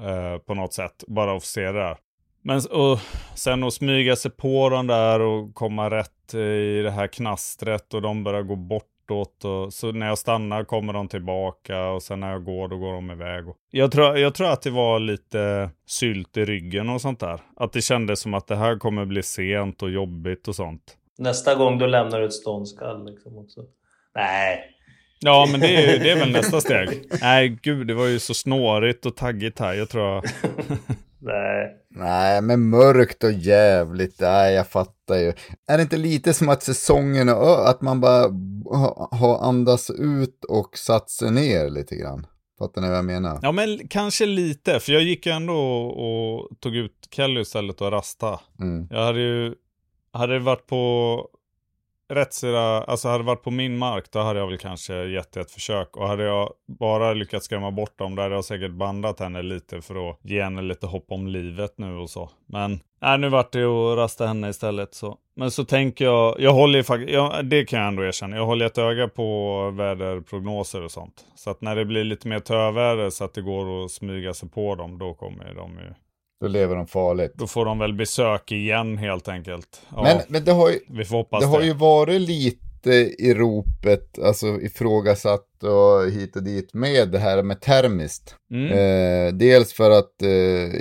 Eh, på något sätt, bara att få se det där. Men och sen att smyga sig på dem där och komma rätt i det här knastret och de börjar gå bortåt. Och, så när jag stannar kommer de tillbaka och sen när jag går då går de iväg. Och, jag, tror, jag tror att det var lite sylt i ryggen och sånt där. Att det kändes som att det här kommer bli sent och jobbigt och sånt. Nästa gång då lämnar du ett ståndskall liksom också. Nej. Ja, men det är, det är väl nästa steg. Nej, gud, det var ju så snårigt och taggigt här. Jag tror jag... Nej. Nej, men mörkt och jävligt. Nej, jag fattar ju. Är det inte lite som att säsongen är ö- att man bara ha- har andats ut och satt sig ner lite grann? Fattar ni vad jag menar? Ja, men kanske lite. För jag gick ju ändå och, och tog ut Kelly istället och rasta. Mm. Jag hade ju... Hade det varit på rätt sida, alltså hade det varit på min mark, då hade jag väl kanske gett det ett försök. Och hade jag bara lyckats skrämma bort dem, då hade jag säkert bandat henne lite för att ge henne lite hopp om livet nu och så. Men, nej, nu vart det att rasta henne istället så. Men så tänker jag, jag håller ju faktiskt, ja, det kan jag ändå erkänna, jag håller ett öga på väderprognoser och sånt. Så att när det blir lite mer töväder så att det går att smyga sig på dem, då kommer de ju, då lever de farligt. då får de väl besök igen helt enkelt. Ja. Men, men det har ju, Vi får hoppas det det. har ju varit lite i ropet, alltså ifrågasatt och hit och dit med det här med termiskt. Mm. Eh, dels för att eh,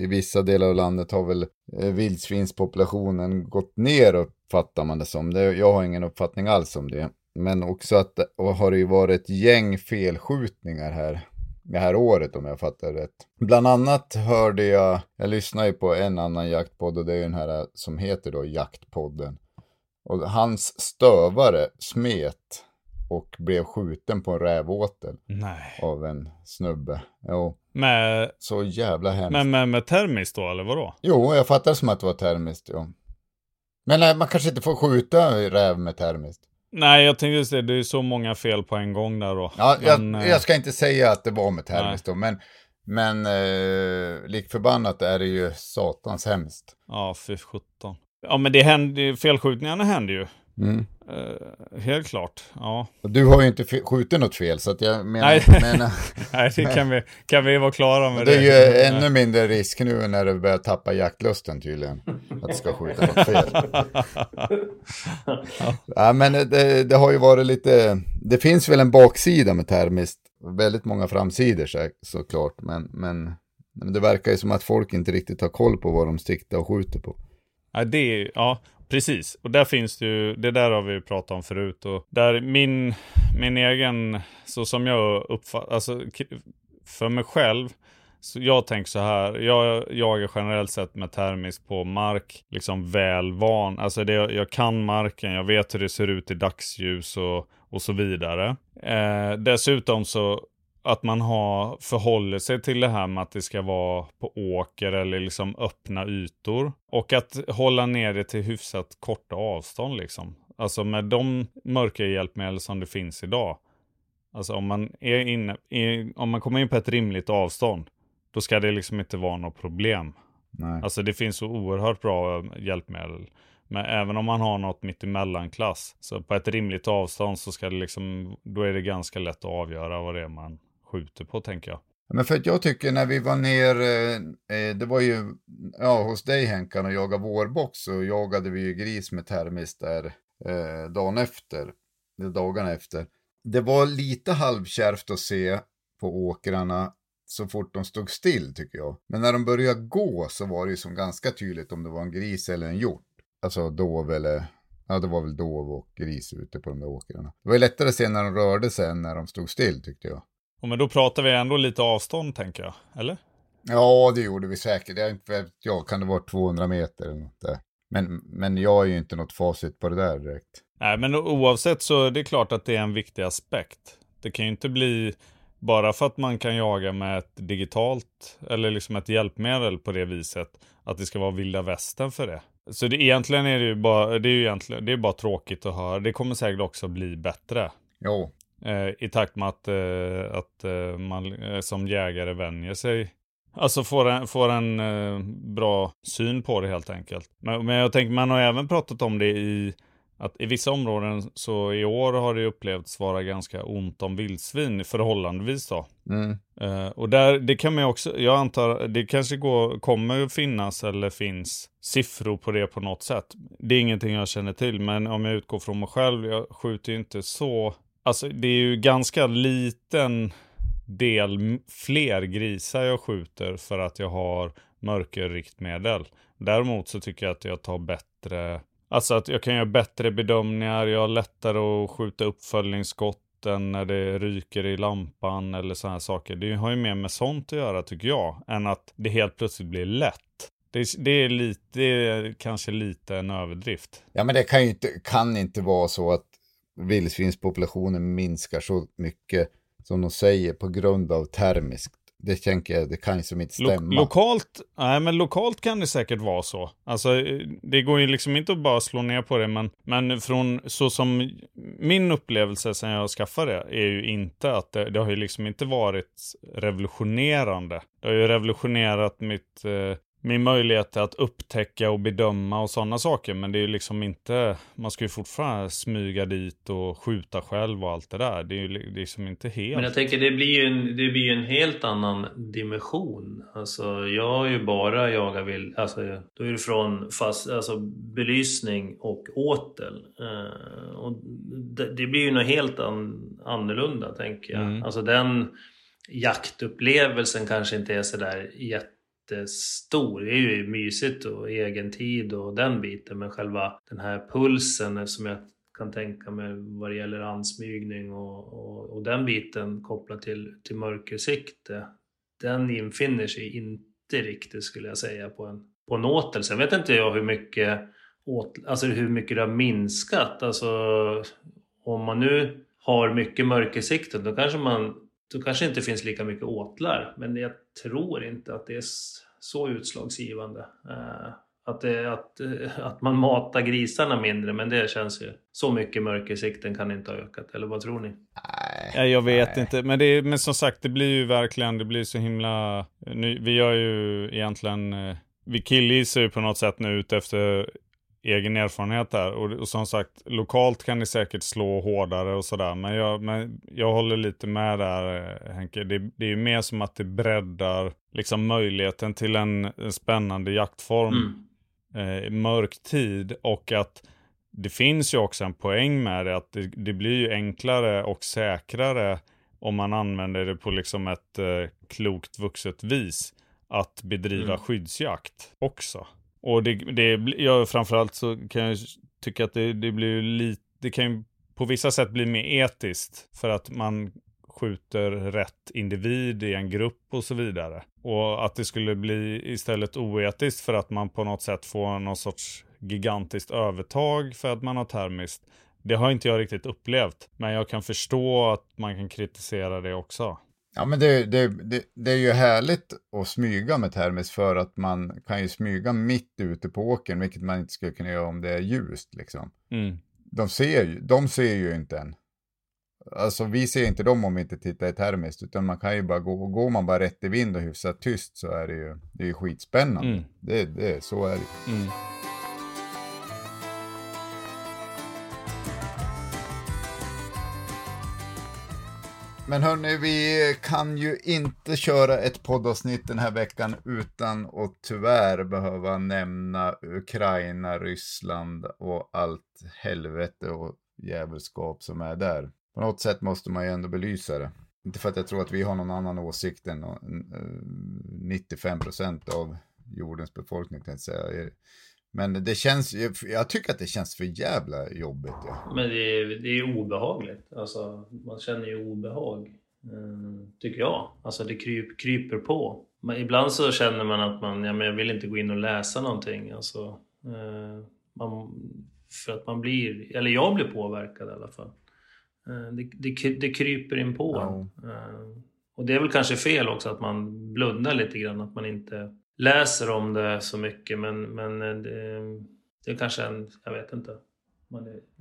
i vissa delar av landet har väl eh, vildsvinspopulationen gått ner uppfattar man det som. Det, jag har ingen uppfattning alls om det. Men också att och har det ju varit ett gäng felskjutningar här det här året om jag fattar rätt. Bland annat hörde jag, jag lyssnar ju på en annan jaktpodd och det är ju den här som heter då Jaktpodden. Och hans stövare smet och blev skjuten på en rävåtel Nej. av en snubbe. Jo, Med, så jävla hemskt. med, med, med termis då, eller vadå? Jo, jag fattar som att det var termiskt, ja. Men nej, man kanske inte får skjuta räv med termiskt. Nej, jag tänkte just det, det är så många fel på en gång där då. Ja, jag, Men, eh, jag ska inte säga att det var med termiskt då, men, men eh, lik förbannat är det ju satans hemskt. Ja, fy sjutton. Ja, men det händer, felskjutningarna händer ju. Mm. Eh, helt klart, ja. Du har ju inte skjutit något fel, så att jag menar, Nej. menar Nej, det kan vi, kan vi vara klara med det det. är ju ännu mindre risk nu när du börjar tappa jaktlusten tydligen. Att du ska skjuta något fel. ja, men det, det har ju varit lite, det finns väl en baksida med termiskt. Väldigt många framsidor så, såklart, men, men, men det verkar ju som att folk inte riktigt har koll på vad de siktar och skjuter på. Ja, det är, ja, precis. Och där finns det ju, det där har vi pratat om förut. Och där min, min egen, så som jag uppfattar, alltså för mig själv, så jag tänker så här, jag jagar generellt sett med termisk på mark, liksom väl van. Alltså det, jag kan marken, jag vet hur det ser ut i dagsljus och, och så vidare. Eh, dessutom så att man har förhållit sig till det här med att det ska vara på åker eller liksom öppna ytor. Och att hålla ner det till hyfsat korta avstånd liksom. Alltså med de mörka hjälpmedel som det finns idag. Alltså om man, är inne, är, om man kommer in på ett rimligt avstånd, då ska det liksom inte vara något problem. Nej. Alltså det finns så oerhört bra eh, hjälpmedel. Men även om man har något mitt klass så på ett rimligt avstånd så ska det liksom, då är det ganska lätt att avgöra vad det är man skjuter på tänker jag. Men för att jag tycker när vi var ner, eh, eh det var ju ja, hos dig Henkan och jagade vårbock så jagade vi ju gris med termis där eh, dagen efter, dagarna efter. Det var lite halvkärvt att se på åkrarna så fort de stod still tycker jag. Men när de började gå så var det ju som ganska tydligt om det var en gris eller en hjort. Alltså dov eller, ja det var väl dov och gris ute på de där åkrarna. Det var ju lättare att se när de rörde sig än när de stod still tyckte jag. Och men då pratar vi ändå lite avstånd tänker jag, eller? Ja, det gjorde vi säkert. Jag, jag kan det vara 200 meter eller något där. Men, men jag har ju inte något facit på det där direkt. Nej, men oavsett så är det klart att det är en viktig aspekt. Det kan ju inte bli bara för att man kan jaga med ett digitalt eller liksom ett hjälpmedel på det viset att det ska vara vilda västern för det. Så det, egentligen är det ju bara, det är ju egentligen, det är bara tråkigt att höra. Det kommer säkert också bli bättre. Jo, I takt med att, eh, att eh, man eh, som jägare vänjer sig Alltså får en, får en eh, bra syn på det helt enkelt. Men, men jag tänker, man har även pratat om det i att i vissa områden så i år har det upplevts vara ganska ont om vildsvin förhållandevis då. Mm. Eh, och där, det kan man också, jag antar, det kanske går, kommer finnas eller finns siffror på det på något sätt. Det är ingenting jag känner till, men om jag utgår från mig själv, jag skjuter ju inte så, alltså det är ju ganska liten del fler grisar jag skjuter för att jag har mörkerriktmedel. Däremot så tycker jag att jag tar bättre, alltså att jag kan göra bättre bedömningar, jag har lättare att skjuta uppföljningsskotten när det ryker i lampan eller sådana saker. Det har ju mer med sånt att göra tycker jag, än att det helt plötsligt blir lätt. Det, det, är lite, det är kanske lite en överdrift. Ja, men det kan ju inte, kan inte vara så att vildsvinspopulationen minskar så mycket som de säger på grund av termiskt. Det tänker jag, det kan ju som inte stämma. Lo lokalt, nej men lokalt kan det säkert vara så. Alltså det går ju liksom inte att bara slå ner på det, men, men från så som min upplevelse sen jag skaffade det är ju inte att det, det har ju liksom inte varit revolutionerande. Det har ju revolutionerat mitt eh, min möjlighet att upptäcka och bedöma och sådana saker. Men det är ju liksom inte, man ska ju fortfarande smyga dit och skjuta själv och allt det där. Det är ju liksom inte helt... Men jag tänker det blir ju en, det blir en helt annan dimension. Alltså jag har ju bara jagat vill, alltså då är det från fast, alltså belysning och åtel. Uh, och det, det, blir ju något helt an, annorlunda tänker jag. Mm. Alltså den jaktupplevelsen kanske inte är sådär jätte jättestor. Det är ju mysigt och egen tid och den biten. Men själva den här pulsen som jag kan tänka mig vad det gäller ansmygning och, och, och den biten kopplat till, till mörkersikte. Den infinner sig inte riktigt skulle jag säga på en, på en åtel. Sen vet inte jag hur mycket, åt, alltså hur mycket det har minskat. Alltså om man nu har mycket mörkersikte då kanske man då kanske inte finns lika mycket åtlar. Men jag tror inte att det är så utslagsgivande. Eh, att, det, att, eh, att man matar grisarna mindre, men det känns ju... Så mycket mörkersikten kan inte ha ökat, eller vad tror ni? Nej, jag vet nej. inte. Men, det men som sagt, det blir ju verkligen, det blir så himla... Nu, vi gör ju egentligen... Eh, vi killgissar ju på något sätt nu ut efter egen erfarenhet där. Och, och, som sagt, lokalt kan det säkert slå hårdare och sådär. Men jag, men jag håller lite med där Henke. Det, det är ju mer som att det breddar liksom möjligheten till en, en spännande jaktform. Mm. Eh, mörk tid och att det finns ju också en poäng med det. Att det, det blir ju enklare och säkrare om man använder det på liksom ett eh, klokt vuxet vis. Att bedriva mm. skyddsjakt också. Och det, det ja, framförallt så kan jag tycka att det, det blir lite, det kan ju på vissa sätt bli mer etiskt för att man skjuter rätt individ i en grupp och så vidare. Och att det skulle bli istället oetiskt för att man på något sätt får någon sorts gigantiskt övertag för att man har termiskt. Det har inte jag riktigt upplevt, men jag kan förstå att man kan kritisera det också. Ja, men det, det, det, det, är ju härligt att smyga med termis för att man kan ju smyga mitt ute på åkern, vilket man inte skulle kunna göra om det är ljust. Liksom. Mm. De, ser ju, de ser ju inte en. Alltså vi ser inte dem om vi inte tittar i termiskt, utan man kan ju bara gå, går man bara rätt i vind och hyfsat tyst så är det ju, det är ju skitspännande. Mm. Det, det, så är det. Mm. Men hörni, vi kan ju inte köra ett poddavsnitt den här veckan utan att tyvärr behöva nämna Ukraina, Ryssland och allt helvete och djävulskap som är där. På något sätt måste man ju ändå belysa det. Inte för att jag tror att vi har någon annan åsikt än eh, 95 procent av jordens befolkning, kan jag säga. Men det känns, jag tycker att det känns för jävla jobbigt. Ja. Men det är, det är obehagligt. Alltså, man känner ju obehag. Eh, tycker jag. Alltså det kryp, kryper på. Men ibland så känner man att man, ja, men jag vill inte gå in och läsa någonting. Alltså, eh, man, för att man blir, eller jag blir påverkad i alla fall. Eh, det, det, det kryper in på ja. eh, Och det är väl kanske fel också att man blundar lite grann, att man inte läser om det så mycket men, men eh, det, det är kanske en, jag vet inte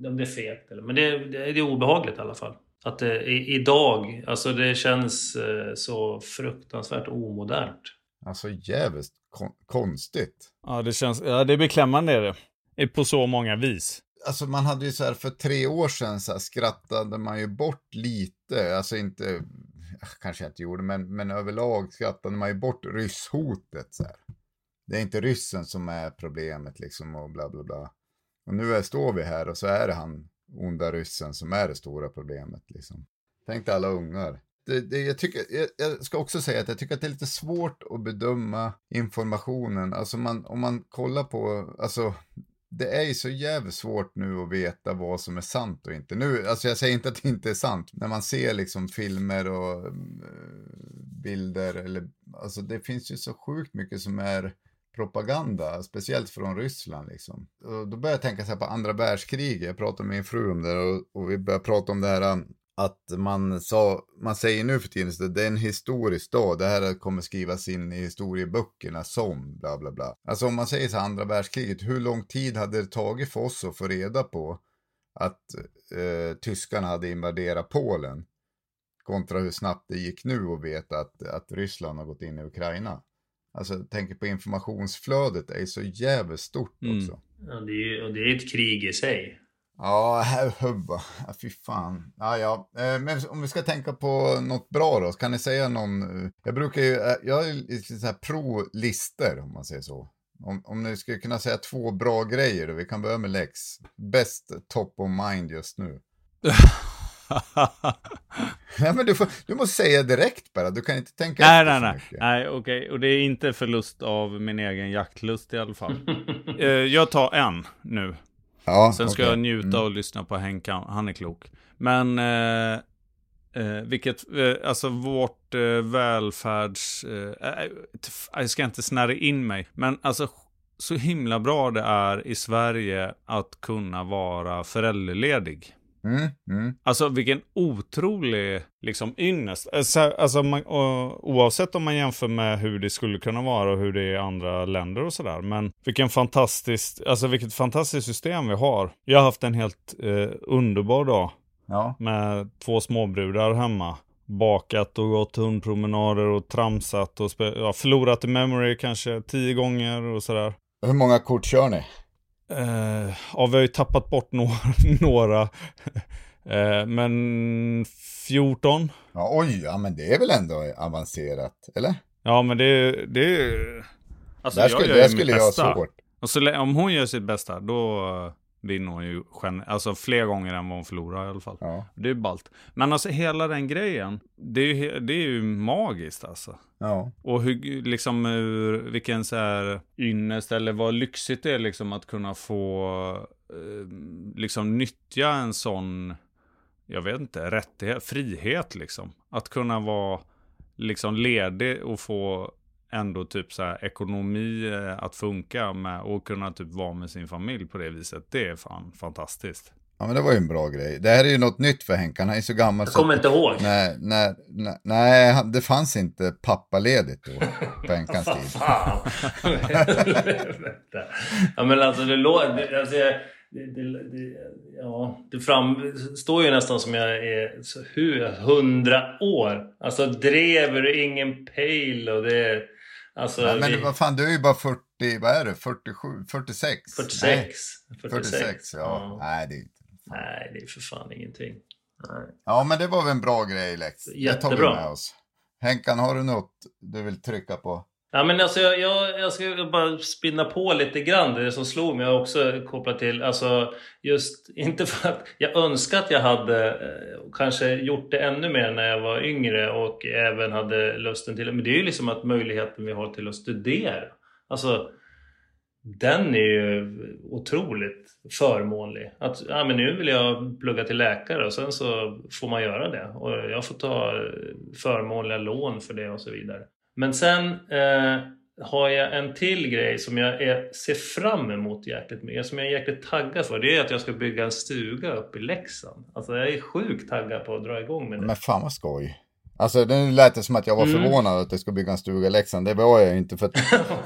om det är fegt eller, men det, det, är obehagligt i alla fall. Att det idag, alltså det känns eh, så fruktansvärt omodernt. Alltså jävligt kon konstigt. Ja, det känns, ja det är beklämmande är det. På så många vis. Alltså man hade ju så här för tre år sedan så här skrattade man ju bort lite, alltså inte, kanske jag inte gjorde, men, men överlag skrattade man ju bort rysshotet så här. Det är inte ryssen som är problemet liksom och bla bla bla. Och nu är, står vi här och så är det han onda ryssen som är det stora problemet liksom. Tänk dig alla ungar. Det, det, jag, tycker, jag, jag, ska också säga att jag tycker att det är lite svårt att bedöma informationen. Alltså man, om man kollar på, alltså det är ju så jävligt svårt nu att veta vad som är sant och inte. Nu, alltså jag säger inte att det inte är sant. När man ser liksom filmer och mm, eh, bilder eller, alltså det finns ju så sjukt mycket som är propaganda, speciellt från Ryssland liksom. Och då börjar jag tänka så här på andra världskriget, jag pratade med min fru om det och, och vi började prata om det här att man, sa, man säger nu för tiden att det är en historisk dag, det här kommer skrivas in i historieböckerna som bla bla bla. Alltså om man säger så här andra världskriget, hur lång tid hade det tagit för oss att få reda på att eh, tyskarna hade invaderat Polen? Kontra hur snabbt det gick nu att veta att, att Ryssland har gått in i Ukraina. Alltså jag tänker på informationsflödet är så jävligt stort Mm. också. Ja, det är ju och det är ett krig i sig. Ja, hubba. Ja, fy fan. Ja, ja. Eh, Men om vi ska tänka på något bra då, kan ni säga någon? eh, Jag brukar ju, eh, jag är lite så här pro-lister om man säger så. Om, om ni skulle kunna säga två bra grejer då, vi kan börja med Lex. Best top of mind just nu. Nej men du, får, du måste säga direkt bara, du kan inte tänka nej, efter nej, nej. mycket. Nej, okej. Och det är inte förlust av min egen jaktlust i alla fall. Jag tar en nu. Ja, Sen ska okej. jag njuta Mm. och lyssna på Henk, han är klok. Men, eh, eh, vilket, eh, alltså vårt eh, välfärds... Eh, eh, jag ska inte snärra in mig, men alltså så himla bra det är i Sverige att kunna vara föräldraledig. Mm, mm. Alltså vilken otrolig liksom ynnest. Alltså, alltså man, oavsett om man jämför med hur det skulle kunna vara och hur det är i andra länder och sådär. Men vilken fantastiskt, alltså vilket fantastiskt system vi har. Jag har haft en helt eh, underbar dag Ja. med två småbrudar hemma. Bakat och gått hundpromenader och tramsat och ja, förlorat i memory kanske tio gånger och sådär. Hur många kort kör ni? Eh, ja, vi har ju tappat bort några. några. Eh, men 14. Ja, oj, ja men det är väl ändå avancerat, eller? Ja, men det, det är... Alltså, där jag skulle, gör där ju skulle mitt jag ha svårt. Och så, om hon gör sitt bästa, då vinner hon ju alltså fler gånger än vad hon förlorar i alla fall. Ja. Det är ballt. Men alltså hela den grejen, det är ju, det är ju magiskt alltså. Ja. Och hur, liksom, ur, vilken så här ynnest eller vad lyxigt det är liksom att kunna få eh, liksom nyttja en sån, jag vet inte, rättighet, frihet liksom. Att kunna vara liksom ledig och få ändå typ så här ekonomi eh, att funka med och kunna typ vara med sin familj på det viset. Det är fan fantastiskt. ja, men det var ju en bra grej. Det här är ju något nytt för Henkan, han är så gammal Jag kommer inte ihåg. Nej, nej, nej, nej, det fanns inte pappaledigt då på Henkans tid. Fan. ja men alltså det låter... Alltså, jag- det, det, det, ja, det framstår ju nästan som jag är så hur, hundra år. Alltså drever och ingen pejl och det... Alltså, Nej, men vi, vad fan, du är ju bara 40, vad är det, 47, 46? 46. Nej, 46. 46, ja. Nej, det är inte. Nej, det är för fan ingenting. Nej. Ja, men det var väl en bra grej, Lex. Det tar vi Jättebra. med oss. Henkan, har du något du vill trycka på? Ja men alltså jag, jag, jag ska bara spinna på lite grann det som slog mig också kopplat till alltså just inte för att jag önskar att jag hade eh, kanske gjort det ännu mer när jag var yngre och även hade lusten till det. Men det är ju liksom att möjligheten vi har till att studera. Alltså den är ju otroligt förmånlig. Att ja, men nu vill jag plugga till läkare och sen så får man göra det. Och jag får ta eh, förmånliga lån för det och så vidare. Men sen eh, har jag en till grej som jag är, ser fram emot jäkligt mycket. Som jag är jäkligt taggad för. Det är att jag ska bygga en stuga uppe i Leksand. Alltså jag är sjukt taggad på att dra igång med det. Men fan vad skoj. Alltså det lät det som att jag var Mm. förvånad att det ska bygga en stuga i Leksand. Det var jag inte för att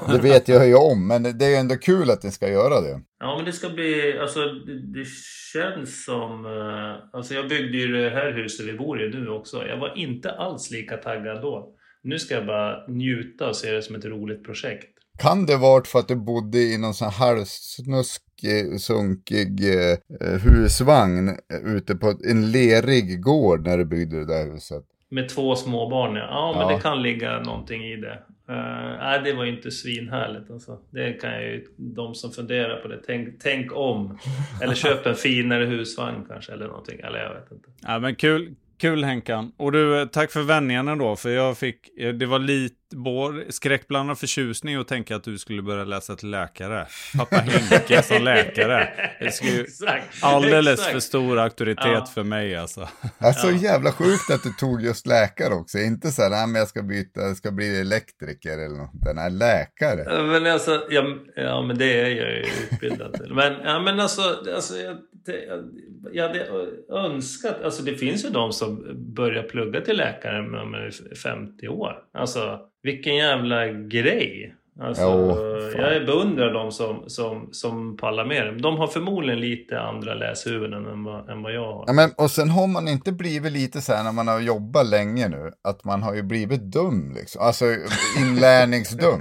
det vet jag ju om. Men det är ändå kul att ni ska göra det. Ja men det ska bli, alltså det, det känns som... eh, Alltså jag byggde ju det här huset vi bor i nu också. Jag var inte alls lika taggad då. Nu ska jag bara njuta och se det som ett roligt projekt. Kan det varit för att du bodde i någon sån här halvsnuskig, sunkig eh, husvagn eh, ute på en lerig gård när du byggde det där huset? Med två småbarn ja. ja men Ja. det kan ligga någonting i det. Uh, nej, det var ju inte svinhärligt alltså. Det kan ju de som funderar på det, tänk, tänk om. Eller köp en finare husvagn kanske eller någonting. Eller jag vet inte. Ja, men kul, kul Henkan. Och du, eh, tack för vändningarna då, för jag fick, eh, det var lite både skräckblandad förtjusning och tänka att du skulle börja läsa till läkare. Pappa Henke som läkare. Det ju Exakt. alldeles exakt. för stor auktoritet Ja. för mig alltså. Alltså jävla sjukt att du tog just läkare också. Inte så här, nej men jag ska byta, jag ska bli elektriker eller något. Nej, läkare. Ja, Men alltså, ja, ja men det är jag ju utbildad till. Men, ja, men alltså, alltså jag, jag, jag hade önskat, alltså det finns ju de som börjar plugga till läkare när man är 50 år. Alltså vilken jävla grej. Alltså, Jo, jag beundrar de som, som, som pallar med det. De har förmodligen lite andra läshuvuden än vad, än vad jag har. Ja, men, och sen har man inte blivit lite så här när man har jobbat länge nu, att man har ju blivit dum liksom. Alltså inlärningsdum.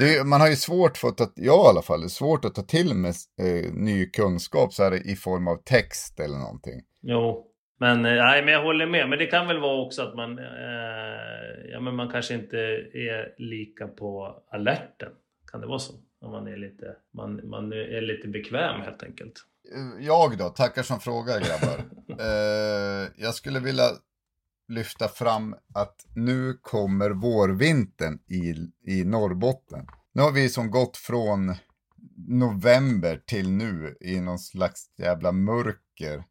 Är, man har ju svårt för att, ta, jag i alla fall, det är svårt att ta till med eh, ny kunskap så här i form av text eller någonting. Jo, men, eh, nej, men jag håller med. Men det kan väl vara också att man, eh, ja, men man kanske inte är lika på alerten. Kan det vara så? Om man är lite, man, man är lite bekväm helt enkelt. Jag då, tackar som frågar grabbar. eh, jag skulle vilja lyfta fram att nu kommer vårvintern i, i Norrbotten. Nu har vi som gått från november till nu i någon slags jävla mörker.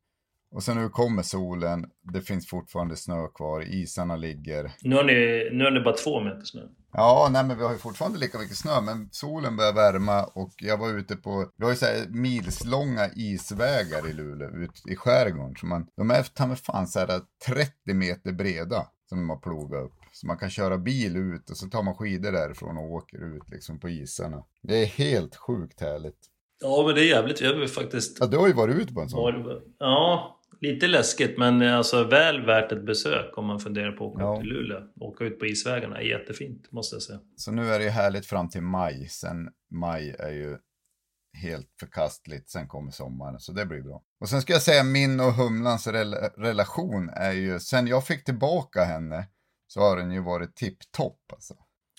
Och sen nu kommer solen, det finns fortfarande snö kvar, isarna ligger. Nu har ni, nu har ni bara två meter snö. Ja, nej men vi har ju fortfarande lika mycket snö, men solen börjar värma och jag var ute på, vi har ju så här milslånga isvägar i Luleå, ut i skärgården. Så man, de är ta mig fan så här 30 meter breda som de har plogat upp. Så man kan köra bil ut och så tar man skidor därifrån och åker ut liksom på isarna. Det är helt sjukt härligt. Ja, men det är jävligt. Jag har faktiskt Ja, du har ju varit ute på en sån. Ja, lite läskigt. Men alltså väl värt ett besök om man funderar på att åka Ja. till Luleå. Åka ut på isvägarna är jättefint, måste jag säga. Så nu är det ju härligt fram till maj. Sen maj är ju helt förkastligt. Sen kommer sommaren, så det blir bra. Och sen ska jag säga min och Humlans rela- relation är ju, sen jag fick tillbaka henne så har den ju varit tipptopp alltså.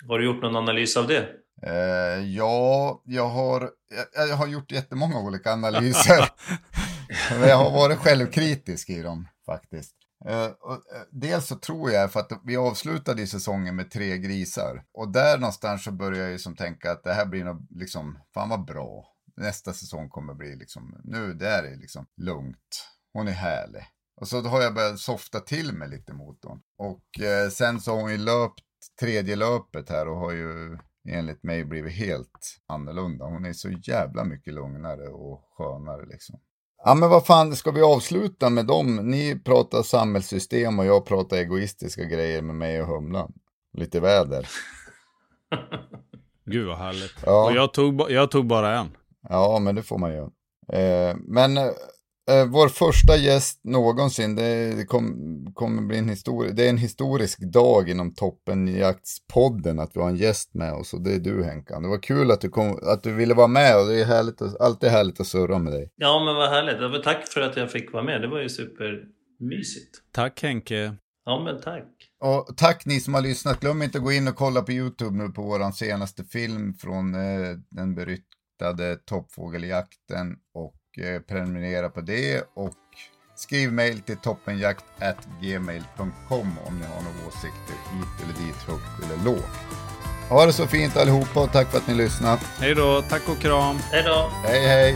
Har du gjort någon analys av det? Eh, ja, jag har, jag, jag har gjort jättemånga olika analyser. Men jag har varit självkritisk i dem faktiskt. Eh, eh, dels så tror jag för att vi avslutade i säsongen med tre grisar. Och där någonstans så började jag ju som tänka att det här blir nog liksom, fan vad bra. Nästa säsong kommer bli liksom, nu där är det liksom lugnt. Hon är härlig. Och så då har jag börjat softa till mig lite mot hon. Och eh, sen så har hon ju löpt tredje löpet här och har ju enligt mig blivit helt annorlunda. Hon är så jävla mycket lugnare och skönare liksom. Ja men vad fan, ska vi avsluta med dem? Ni pratar samhällssystem och jag pratar egoistiska grejer med mig och Humlan. Lite väder. Gud vad härligt. Ja. Och jag tog, jag tog bara en. Ja, men det får man ju. Eh, men eh, vår första gäst någonsin, det, det kom- kommer bli en historia. Det är en historisk dag inom Toppenjaktspodden att vi har en gäst med oss och det är du Henkan. Det var kul att du, kom, att du ville vara med och det är härligt, att- alltid härligt att surra med dig. Ja, men vad härligt. Ja, men Tack för att jag fick vara med. Det var ju supermysigt. Tack Henke. Ja, men tack. Och tack ni som har lyssnat. Glöm inte att gå in och kolla på YouTube nu på vår senaste film från eh, den beryktade toppfågeljakten och eh, prenumerera på det och skriv mail till toppenjakt@gmail.com om ni har några åsikter hit eller dit, högt eller lågt. Ha det så fint allihopa och tack för att ni lyssnade. Hej då, tack och kram. Hej då! Hej hej!